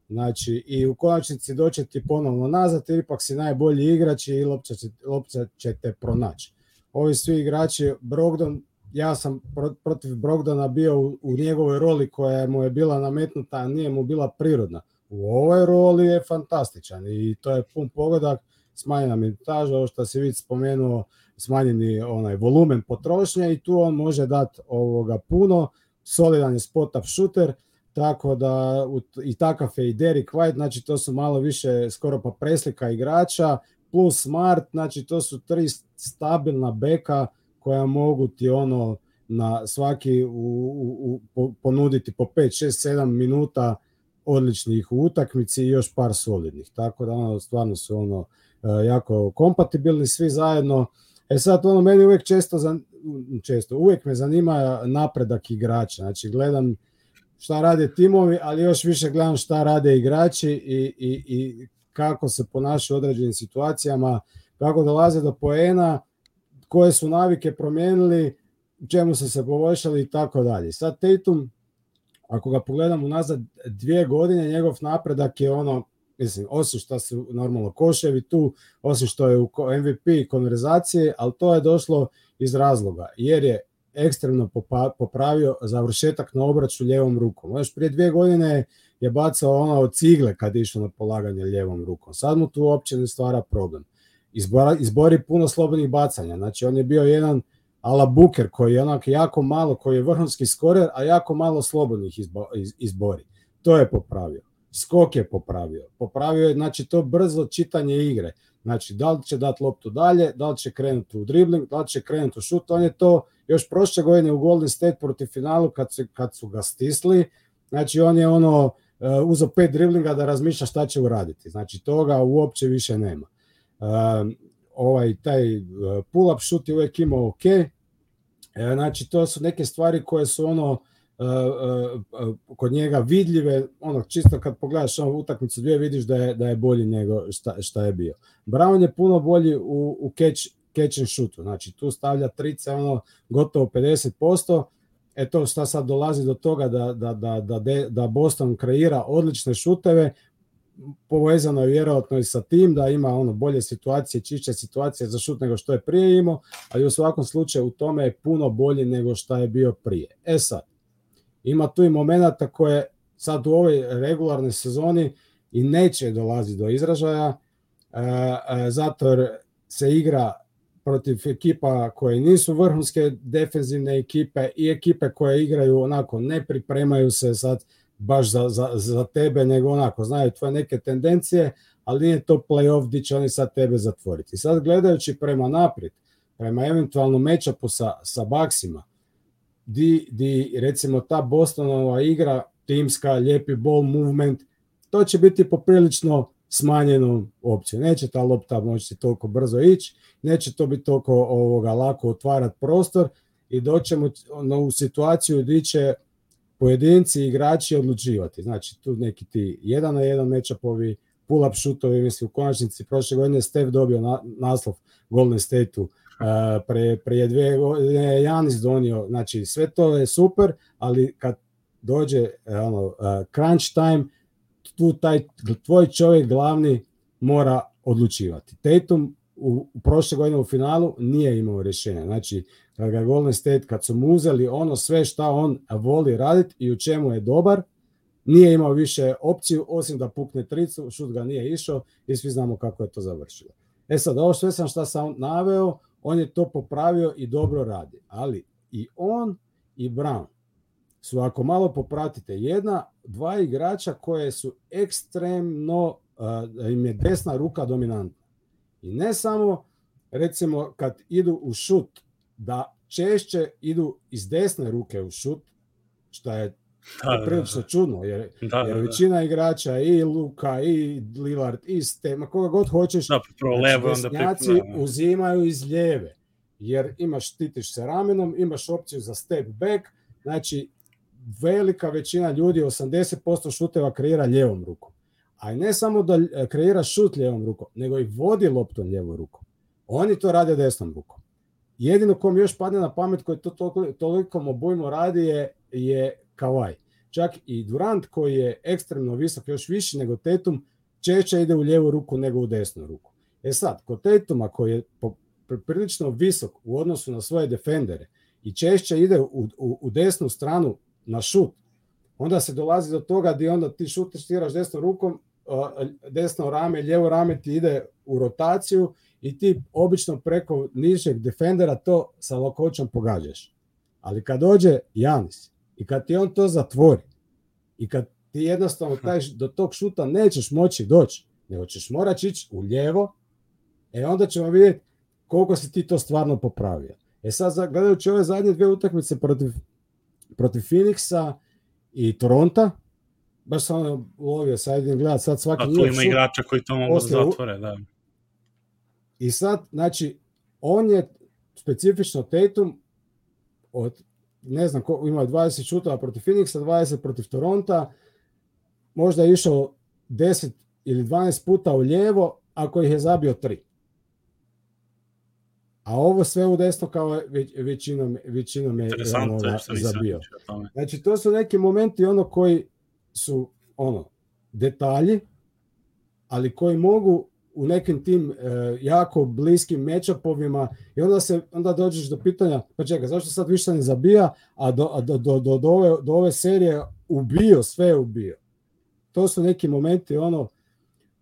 Znači, i u konačnici doće ti ponovno nazad, ipak si najbolji igrač i lopta će, lopta će te pronaći. Ovi svi igrači, Brogdon ja sam protiv Brogdana bio u, u njegovoj roli koja mu je bila nametnuta, a nije mu bila prirodna. U ovoj roli je fantastičan i to je pun pogodak, smanjena minutaža, ovo što se vidi spomenuo, smanjeni onaj volumen potrošnje i tu on može dati ovoga puno, solidan je spot-up shooter, tako da i takav je i Derek White, znači to su malo više skoro pa preslika igrača, plus Smart, znači to su tri stabilna beka koja mogu ti ono na svaki u, u, u, ponuditi po 5, 6, 7 minuta odličnih u utakmici i još par solidnih. Tako da ono stvarno su ono e, jako kompatibilni svi zajedno. E sad ono meni uvek često često uvek me zanima napredak igrača. Znači gledam šta rade timovi, ali još više gledam šta rade igrači i, i, i kako se ponašaju u određenim situacijama, kako dolaze do poena, koje su navike promijenili, čemu su se poboljšali i tako dalje. Sad Tatum, ako ga pogledamo nazad dvije godine, njegov napredak je ono, mislim, osim što su normalno koševi tu, osim što je u MVP konverzaciji, ali to je došlo iz razloga, jer je ekstremno popravio završetak na obraću ljevom rukom. Još prije dvije godine je bacao ono od cigle kad je išao na polaganje ljevom rukom. Sad mu tu uopće ne stvara problem izbora, izbori puno slobodnih bacanja. Znači on je bio jedan ala Buker koji je onak jako malo, koji je vrhunski skorer, a jako malo slobodnih izbo, iz, izbori. To je popravio. Skok je popravio. Popravio je znači to brzo čitanje igre. Znači da li će dati loptu dalje, da li će krenuti u dribling, da li će krenuti u šut. On je to još prošle godine u Golden State protiv finalu kad su, kad su ga stisli. Znači on je ono uh, uzeo pet driblinga da razmišlja šta će uraditi. Znači toga uopće više nema ovaj taj uh, pull-up šut je uvek imao ok. E, znači, to su neke stvari koje su ono uh, kod njega vidljive, ono čisto kad pogledaš ovu utakmicu dvije vidiš da je, da je bolji nego šta, šta je bio. Brown je puno bolji u, u catch, catch and shootu, znači tu stavlja trice ono gotovo 50%, e to šta sad dolazi do toga da, da, da, da, da Boston kreira odlične šuteve, povezano je vjerojatno i sa tim da ima ono bolje situacije, čišće situacije za šut nego što je prije imao, ali u svakom slučaju u tome je puno bolji nego što je bio prije. E sad, ima tu i momenata koje sad u ovoj regularnoj sezoni i neće dolazi do izražaja, e, e, zato jer se igra protiv ekipa koje nisu vrhunske defenzivne ekipe i ekipe koje igraju onako, ne pripremaju se sad baš za, za, za tebe, nego onako, znaju tvoje neke tendencije, ali nije to playoff gdje će oni sad tebe zatvoriti. Sad gledajući prema naprijed, prema eventualnom mečapu sa, sa Baksima, di, di recimo ta Bostonova igra, timska, lijepi ball movement, to će biti poprilično smanjenu opciju. Neće ta lopta moći toliko brzo ići, neće to biti toliko ovoga lako otvarati prostor i doćemo u situaciju gdje će pojedinci igrači odlučivati. Znači tu neki ti jedan na jedan mečapovi, pull-up šutovi, mislim u konačnici prošle godine Steph dobio na, naslov Golden State-u, uh, pre, prije dve godine Janis donio, znači sve to je super, ali kad dođe uh, ono, uh, crunch time, tu taj tvoj čovjek glavni mora odlučivati. Tatum u, u prošle godine u finalu nije imao rješenja. Znači, kad ga Golden State, kad su mu uzeli ono sve šta on voli raditi i u čemu je dobar, nije imao više opciju osim da pukne tricu, šut ga nije išao i svi znamo kako je to završilo. E sad, ovo sve sam šta sam naveo, on je to popravio i dobro radi. Ali i on i Brown su, ako malo popratite, jedna, dva igrača koje su ekstremno, uh, im je desna ruka dominantna. I ne samo, recimo, kad idu u šut, da češće idu iz desne ruke u šut, što je da, da, prilično da. čudno, jer, da, jer većina igrača i Luka, i Lillard, i Stema, koga god hoćeš, da, znači, levo, desnjaci onda uzimaju iz lijeve, jer imaš, štitiš se ramenom, imaš opciju za step back, znači velika većina ljudi, 80% šuteva kreira lijevom rukom. A ne samo da kreira šut lijevom rukom, nego i vodi loptom lijevom rukom. Oni to rade desnom rukom. Jedino kom još padne na pamet koji to toliko, tolikom obujmo radi je, je Kawhi. Čak i Durant koji je ekstremno visok, još više nego Tetum, češće ide u lijevu ruku nego u desnu ruku. E sad, kod Tetuma koji je prilično visok u odnosu na svoje defendere i češće ide u, u, u desnu stranu na šut, onda se dolazi do toga gdje onda ti tiraš desnom rukom, desno rame, lijevo rame ti ide u rotaciju i ti obično preko nižeg defendera to sa lakoćom pogađaš. Ali kad dođe Janis i kad ti on to zatvori i kad ti jednostavno taj, do tog šuta nećeš moći doći, nego ćeš morati ići u lijevo, e onda ćemo vidjeti koliko si ti to stvarno popravio. E sad, gledajući ove zadnje dve utakmice protiv, protiv Phoenixa i Toronta, baš sam ono lovio, sad idem gledat sad svaki... A tu ima igrača koji to mogu da zatvore, da. I sad, znači, on je specifično Tatum od, ne znam, ko, ima 20 šutova protiv Phoenixa, 20 protiv Toronta, možda je išao 10 ili 12 puta u lijevo, ako ih je zabio 3. A ovo sve u desno kao već, većinom, većinom je ono, zabio. Znači, to su neki momenti ono koji su ono detalji, ali koji mogu u nekim tim e, jako bliskim mečapovima i onda se onda dođeš do pitanja pa čekaj zašto sad više ne zabija a do, a do, do, do, do, ove, do ove serije ubio sve ubio. To su neki momenti ono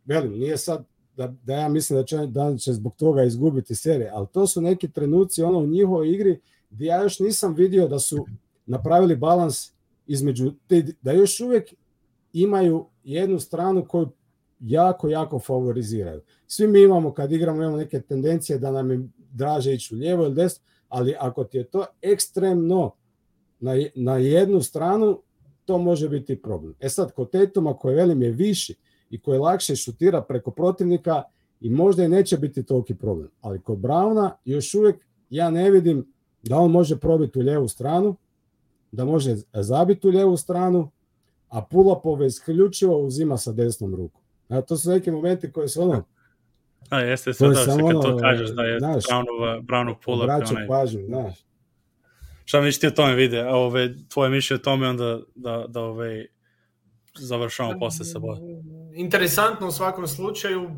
velim nije sad da, da ja mislim da će, da će zbog toga izgubiti serije ali to su neki trenuci ono u njihovoj igri gdje ja još nisam vidio da su napravili balans između te, da još uvijek imaju jednu stranu koju jako, jako favoriziraju. Svi mi imamo, kad igramo, imamo neke tendencije da nam je draže ići u lijevo ili desno, ali ako ti je to ekstremno na, na jednu stranu, to može biti problem. E sad, kod Tetuma koji velim je viši i koji lakše šutira preko protivnika i možda i neće biti toliki problem. Ali kod Brauna još uvijek ja ne vidim da on može probiti u lijevu stranu, da može zabiti u lijevu stranu, a Pulapove isključivo uzima sa desnom rukom. A to su neki momenti koji su ono... A jeste sve da se kad ono, to kažeš da je znaš, Brownov, Brownov pull-up. Vraću onaj... pažnju, znaš. Šta misliš ti o tome vide? A ove, tvoje mišlje o tome onda da, da ove, završamo posle sa bojem. Interesantno u svakom slučaju,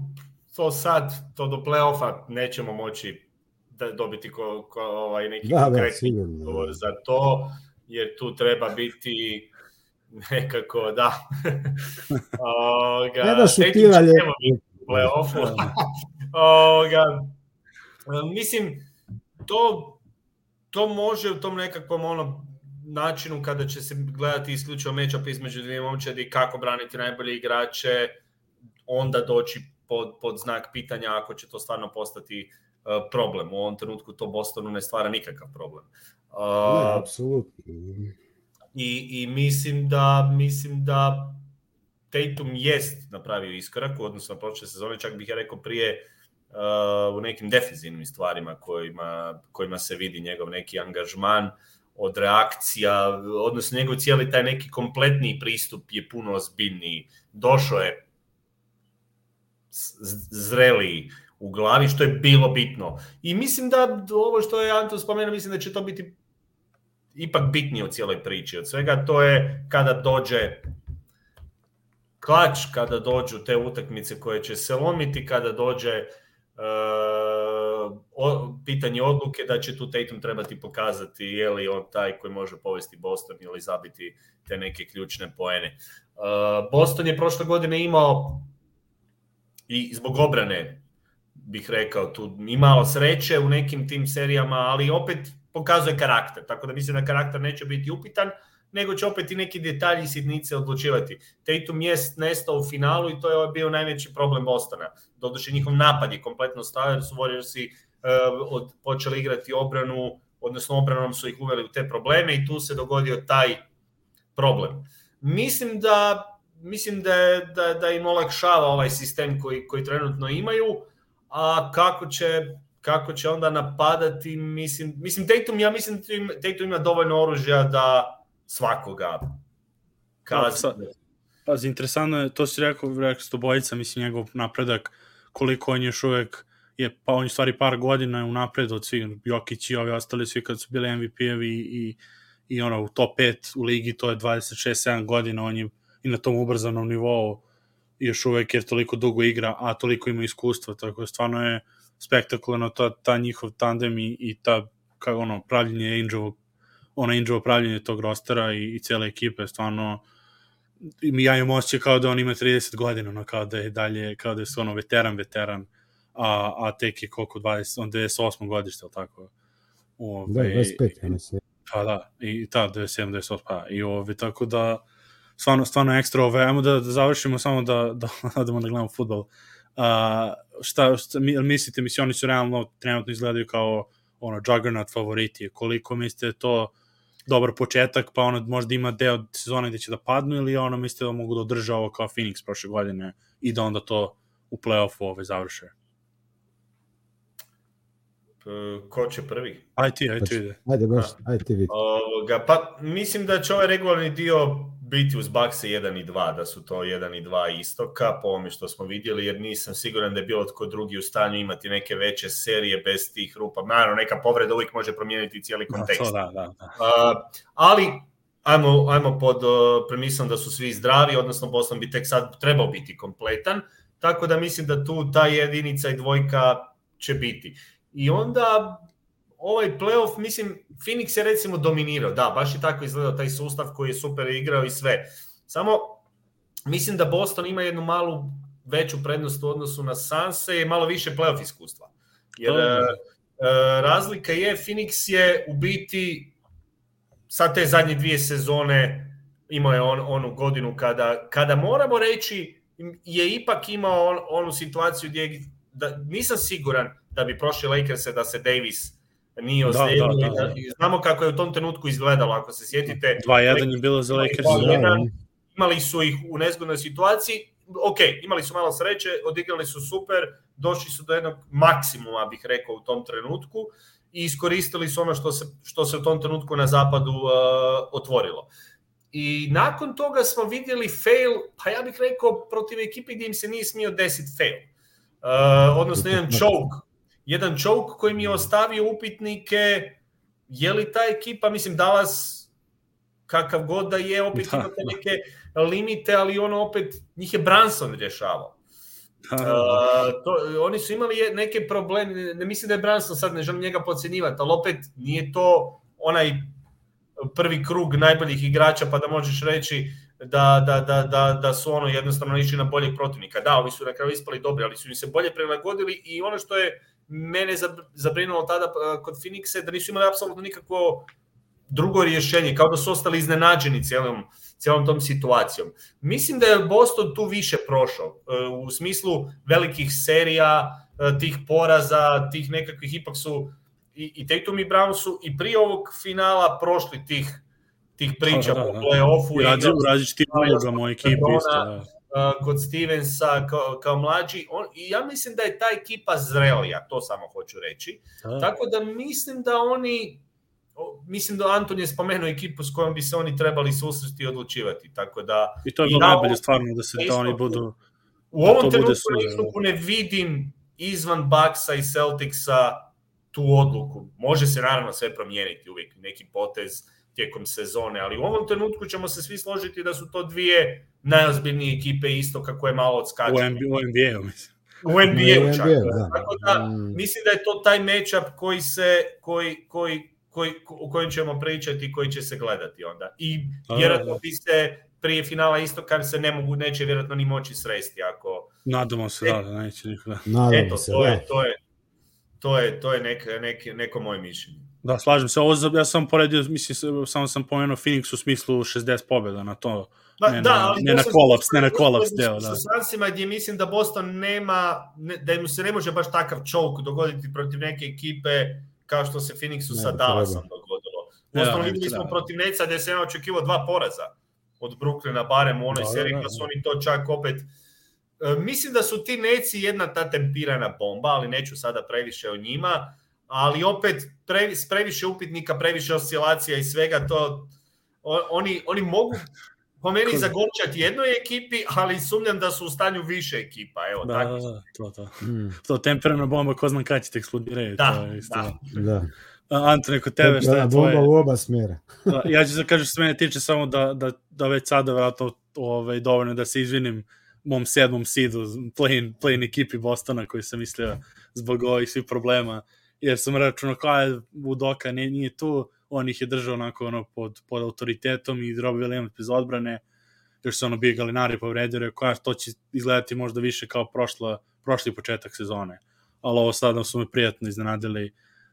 to sad, to do play-offa nećemo moći da dobiti ko, ko, ovaj, neki da, konkretni da, za to, jer tu treba biti nekako, da. Oga, ne da šutiranje. Play-offu. Oga, mislim, to, to može u tom nekakvom ono, načinu kada će se gledati isključivo matchup između dvije momčadi kako braniti najbolje igrače, onda doći pod, pod znak pitanja ako će to stvarno postati uh, problem. U ovom trenutku to Bostonu ne stvara nikakav problem. Uh, ne, apsolutno i, i mislim da mislim da Tatum jest napravio iskorak u odnosu na prošle sezone, čak bih ja rekao prije uh, u nekim defizivnim stvarima kojima, kojima se vidi njegov neki angažman od reakcija, odnosno njegov cijeli taj neki kompletni pristup je puno ozbiljniji. Došao je zreliji u glavi, što je bilo bitno. I mislim da ovo što je Anton spomenuo, mislim da će to biti ipak bitnije u cijeloj priči od svega, to je kada dođe klač, kada dođu te utakmice koje će se lomiti, kada dođe uh, o, pitanje odluke da će tu Tatum trebati pokazati je li on taj koji može povesti Boston ili zabiti te neke ključne poene. Uh, Boston je prošle godine imao i zbog obrane bih rekao tu imao sreće u nekim tim serijama, ali opet pokazuje karakter, tako da mislim da karakter neće biti upitan, nego će opet i neki detalji i sitnice odlučivati. Tatum je nestao u finalu i to je bio najveći problem Bostona. Doduše njihov napad je kompletno stao jer su Warriorsi uh, od, počeli igrati obranu, odnosno obranom su ih uveli u te probleme i tu se dogodio taj problem. Mislim da mislim da, je, da, da im olakšava ovaj sistem koji, koji trenutno imaju, a kako će kako će onda napadati, mislim, mislim Tatum, ja mislim da Tatum ima dovoljno oružja da svakoga kazi. Pa, pa, interesantno je, to si rekao, rekao sto bojica, mislim, njegov napredak, koliko on još uvek je, pa on je stvari par godina u napred od svih, Jokić i ovi ostali svi kad su bili MVP-evi i, i, i ono, u top 5 u ligi, to je 26-7 godina, on je i na tom ubrzanom nivou još uvek jer toliko dugo igra, a toliko ima iskustva, tako da stvarno je spektakularno ta, ta njihov tandem i, i ta kako ono, pravljenje Angelovog ono Angelo pravljenje tog rostera i, i cele ekipe, stvarno ja imam osjećaj kao da on ima 30 godina, ono, kao da je dalje, kao da je ono veteran, veteran, a, a tek je koliko, 20, on 98. godište, ili tako? Ove, da, 25, ja mislim. Pa da, i ta, 97, 28, pa, i ove, tako da, stvarno, stvarno ekstra, ove, ajmo da, da završimo samo da, da, da, da gledamo futbol. Uh, šta, šta mislite, misli, oni su realno trenutno izgledaju kao ono, juggernaut favoriti, koliko mislite to dobar početak, pa ono možda ima deo sezone gde će da padnu ili ono mislite da mogu da održa ovo kao Phoenix prošle godine i da onda to u play-offu ove završe? Ko će prvi? Aj ti, aj ti ide. Ajde, baš, aj ti vidi. Ovoga, pa mislim da će ovaj regularni dio biti uz Bakse 1 i 2, da su to 1 i 2 istoka, po ovome što smo vidjeli, jer nisam siguran da je bilo tko drugi u stanju imati neke veće serije bez tih rupa. Naravno, neka povreda uvijek može promijeniti cijeli kontekst. Da, da, da. da. Uh, ali, ajmo, ajmo pod uh, premisom da su svi zdravi, odnosno Boston bi tek sad trebao biti kompletan, tako da mislim da tu ta jedinica i dvojka će biti. I onda ovaj playoff, mislim, Phoenix je recimo dominirao, da, baš je tako izgledao taj sustav koji je super igrao i sve. Samo, mislim da Boston ima jednu malu veću prednost u odnosu na Sanse i malo više playoff iskustva. Jer e, razlika je, Phoenix je u biti sad te zadnje dvije sezone imao je on, onu godinu kada, kada moramo reći je ipak imao on, onu situaciju gdje da, nisam siguran da bi prošli Lakers da se Davis nije ozlijedio. Da, da, da. Znamo kako je u tom trenutku izgledalo, ako se sjetite. 2-1 je bilo za Lakers. Da, imali su ih u nezgodnoj situaciji, ok, imali su malo sreće, odigrali su super, došli su do jednog maksimuma, bih rekao, u tom trenutku i iskoristili su ono što se, što se u tom trenutku na zapadu uh, otvorilo. I nakon toga smo vidjeli fail, pa ja bih rekao, protiv ekipe gdje im se nije smio desiti fail. Uh, odnosno jedan choke jedan choke koji mi je ostavio upitnike je li ta ekipa, mislim Dallas kakav god da je, opet da. imate neke limite, ali ono opet, njih je Branson rješavao. Da, da, da. Uh, to, oni su imali neke probleme, ne, ne mislim da je Branson sad, ne želim njega pocenjivati, ali opet nije to onaj prvi krug najboljih igrača pa da možeš reći da, da, da, da, da su ono jednostavno išli na boljeg protivnika. Da, ovi su na kraju ispali dobri, ali su im se bolje prilagodili i ono što je mene zabrinulo tada uh, kod Phoenixa da nisu imali apsolutno nikakvo drugo rješenje, kao da su ostali iznenađeni cijelom, cijelom tom situacijom. Mislim da je Boston tu više prošao, uh, u smislu velikih serija, uh, tih poraza, tih nekakvih, ipak su i, i Tatum i Brown su i prije ovog finala prošli tih tih priča da, da, da. po play-offu. I različiti različiti ulogama u ekipi isto, da kod Stevensa kao, kao mlađi. On, I ja mislim da je ta ekipa zrelija, to samo hoću reći. A. Tako da mislim da oni mislim da Anton je spomenuo ekipu s kojom bi se oni trebali susresti i odlučivati. Tako da, I to je bilo najbolje stvarno da se da oni budu... U ovom trenutku ne vidim izvan Bucksa i Celticsa tu odluku. Može se naravno sve promijeniti uvijek, neki potez tijekom sezone, ali u ovom trenutku ćemo se svi složiti da su to dvije najozbiljnije ekipe isto kako je malo odskačeno. U, NBA, u NBA-u, mislim. U NBA-u čak. NBA, da. Tako da, mm. mislim da je to taj matchup koji se, koji, koji, koji, o kojem ćemo pričati i koji će se gledati onda. I vjerojatno bi se prije finala isto kad se ne mogu, neće vjerojatno ni moći sresti ako... Nadamo se, e, da, da neće nikada. Nadamo Eto, se, to, da. je, to je, to je, to je nek, nek, neko moje mišljenje. Da, slažem se. Ovo, ja sam poredio, mislim, samo sam pomenuo Phoenix u smislu 60 pobjeda na to. Pa, ne, da, na, ali ne na kolaps, ne na to kolaps deo, sa da. Sunsima gdje mislim da Boston nema, ne, da mu se ne može baš takav choke dogoditi protiv neke ekipe kao što se Phoenixu Ne sa Dallasom dogodilo. Ja, Uostalom ne bi vidjeli smo trebalo. protiv Neca gdje se ja očekivao dva poraza od Brooklyna, barem u onoj Da, da, seriji, da, pa su da. oni to čak opet E, Mislim da su ti Neci jedna ta tempirana bomba, ali neću sada previše o njima, ali opet previ, s previše upitnika, previše oscilacija i svega to, oni, oni mogu po meni zagorčati jednoj ekipi, ali sumnjam da su u stanju više ekipa. Evo, Da, tako. da, da, to, to. Mm, To temperana bomba, ko znam kada će te eksplodirati. Da, to je isto. da. da. Antone, kod tebe šta je bomba tvoje? u oba smjera. Da, ja ću da kažem što se mene tiče samo da, da, da već sada vratno ovaj, dovoljno da se izvinim mom sedmom sidu, play-in, play ekipi Bostona koji sam mislio zbog ovih svih problema, jer sam računao kao je Udoka nije, tu, on ih je držao onako ono pod, pod autoritetom i Rob Williams bez odbrane, još se ono bio Galinari povredio, rekao, to će izgledati možda više kao prošla, prošli početak sezone. Ali ovo sada su me prijatno iznenadili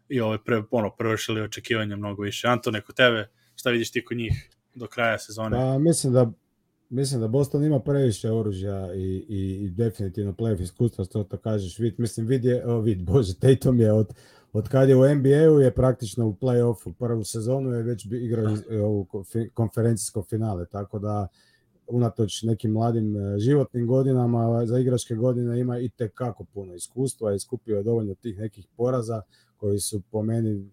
i ovaj pre, ono, prevršili očekivanja mnogo više. Antone, kod tebe, šta vidiš ti kod njih do kraja sezone? Pa mislim da mislim da Boston ima previše oružja i, i, i definitivno playoff iskustva, što to kažeš, vid, mislim, vid je, o, vid, bože, Tatum je od, od kad je u NBA-u je praktično u playoffu, prvu sezonu je već igrao iz- ovu konferencijsko finale, tako da unatoč nekim mladim e, životnim godinama, za igračke godine ima i kako puno iskustva i skupio je dovoljno tih nekih poraza koji su po meni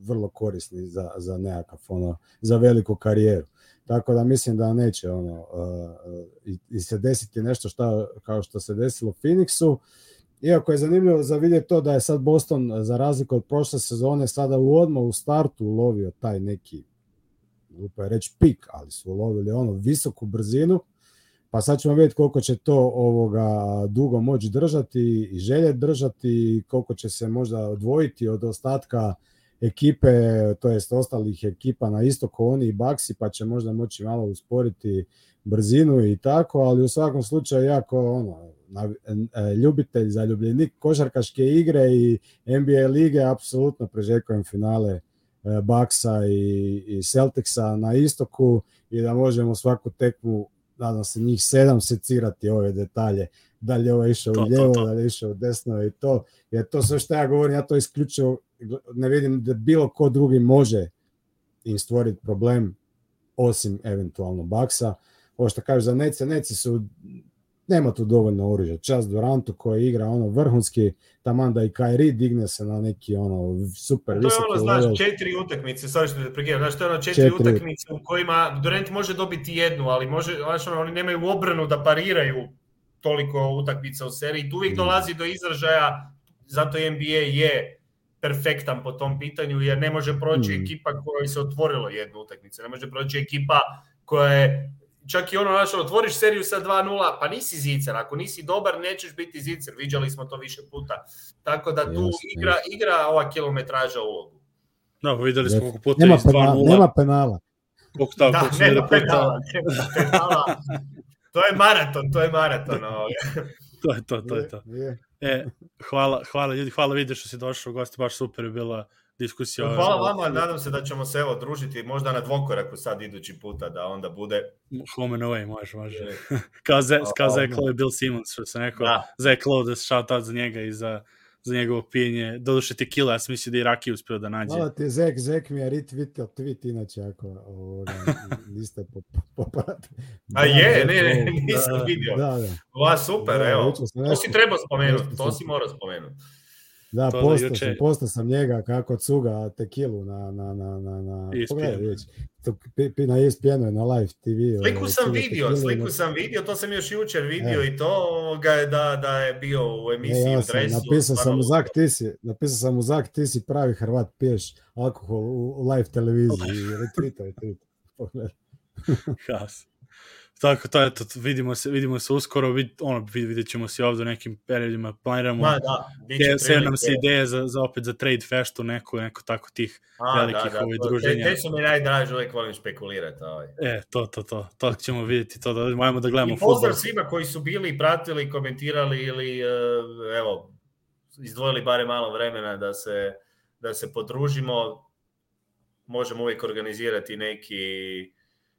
vrlo korisni za, za nekakav ono, za veliku karijeru. Tako da mislim da neće ono uh, i, i se desiti nešto šta, kao što se desilo Phoenixu. Iako je zanimljivo za vidjeti to da je sad Boston za razliku od prošle sezone sada u odmah u startu ulovio taj neki glupo je reći pik, ali su ulovili ono visoku brzinu. Pa sad ćemo vidjeti koliko će to ovoga dugo moći držati i želje držati, koliko će se možda odvojiti od ostatka ekipe, to jest ostalih ekipa na istoku, oni i Baksi, pa će možda moći malo usporiti brzinu i tako, ali u svakom slučaju jako ono, e, ljubitelj, zaljubljenik košarkaške igre i NBA lige, apsolutno prežekujem finale e, Baksa i, i Celticsa na istoku i da možemo svaku tekmu, nadam se njih sedam, secirati ove detalje, da li je ovo išao To, u to, to. da li je išao u desno i to, jer to sve što ja govorim, ja to isključivo ne vidim da bilo ko drugi može im stvoriti problem osim eventualno Baksa. Ovo što kažu za Nece, Neci su nema tu dovoljno oružja. Čas Durantu koji igra ono vrhunski, taman da i Kairi digne se na neki ono super To je visoki ono, znaš, level. četiri utakmice, sorry što te prekidam, znaš, to je ono četiri, Četiri. utakmice u kojima Durant može dobiti jednu, ali može, znaš, ono, oni nemaju obranu da pariraju toliko utakmica u seriji. Tu uvijek Mm. dolazi do izražaja, zato NBA je perfektan po tom pitanju, jer ne može proći Mm. ekipa koja se otvorilo jednu utakmicu, ne može proći ekipa koja je čak i ono, znaš, otvoriš seriju sa 2-0, pa nisi zicer, ako nisi dobar, nećeš biti zicer, viđali smo to više puta. Tako da tu Jasno, igra, igra ova kilometraža ulogu. Da, videli smo koliko puta Nema, iz penala, 2-0, nema penala. koliko, da, Da, koliko nema puta, penala, nema penala. To je maraton, to je maraton. ovoga. to je to, to je to. Je, E, hvala, hvala ljudi, hvala vidi što si došao u gosti, baš super je bila diskusija. Hvala vama, nadam se da ćemo se evo družiti možda na dvokoraku sad idući puta, da onda bude... Home and away, može, može. Kao Zach, kao Zach Lowe i Bill Simmons, što sam rekao. Da, Zach Lowe da se shout out za njega i za, za njegovo pijenje. Doduše tequila, ja sam mislio da i Raki uspio da nađe. Hvala ti, Zek, Zek mi je retweetio tweet, inače ako ovoga, niste popratili. A je, ne, ne, nisam Da, vidio. Da, da. Va, super, Da, evo. To si trebao spomenuti, to si morao spomenuti. Da, To da postao juče- sam, postao sam njega kako cuga tekilu na, na, na, na, na ESPN. pogledaj već, pi, na ESPN-u je na live TV. Sliku sam vidio, sliku na- sam vidio, to sam još jučer vidio E. i to ga je da, da je bio u E, emisiji ja u sam, dresu. napisao sam mu Zak, ti si, napisao sam mu Zak, ti si pravi Hrvat, piješ alkohol u, live televiziji retweetao je tweet. Pogledaj. Has. Tako, to je to, vidimo se, vidimo se uskoro, vid, ono, vid, vidjet ćemo se ovde u nekim periodima, planiramo, Ma, da, Sve sve nam se ideje za, za opet za trade feštu, neko, neko tako tih, A, velikih ovih to- druženja. Te, te su mi najdraže, uvijek volim špekulirati. Ovaj. e, to, to, to, to ćemo vidjeti, to da ajmo da gledamo I pozdrav fudbal. svima koji su bili, pratili, komentirali ili, eh, evo, izdvojili bare malo vremena da se, da se podružimo. možemo uvijek organizirati neki,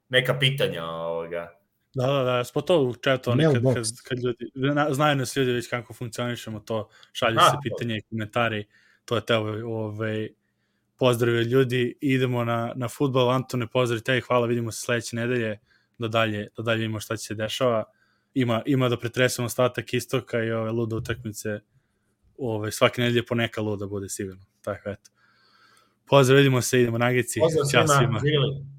neka pitanja ovoga. Da, da, da, smo to u chatu, oni kad, kad, kad ljudi, na- znaju nas ljudi već kako funkcionišemo, to šalju se pitanje i komentari, to je te ovaj, pozdrave ljudi, idemo na, na futbol, Antone, pozdrav te i hvala, vidimo se sledeće nedelje, da dalje, da dalje imamo šta će se dešava, ima, ima da pretresemo ostatak istoka i ove lude utakmice, ove, svake nedelje po neka luda bude sigurno, tako eto. Pozdrav, vidimo se, idemo nagici, Pozdrav ćao svima, svima. živjeli.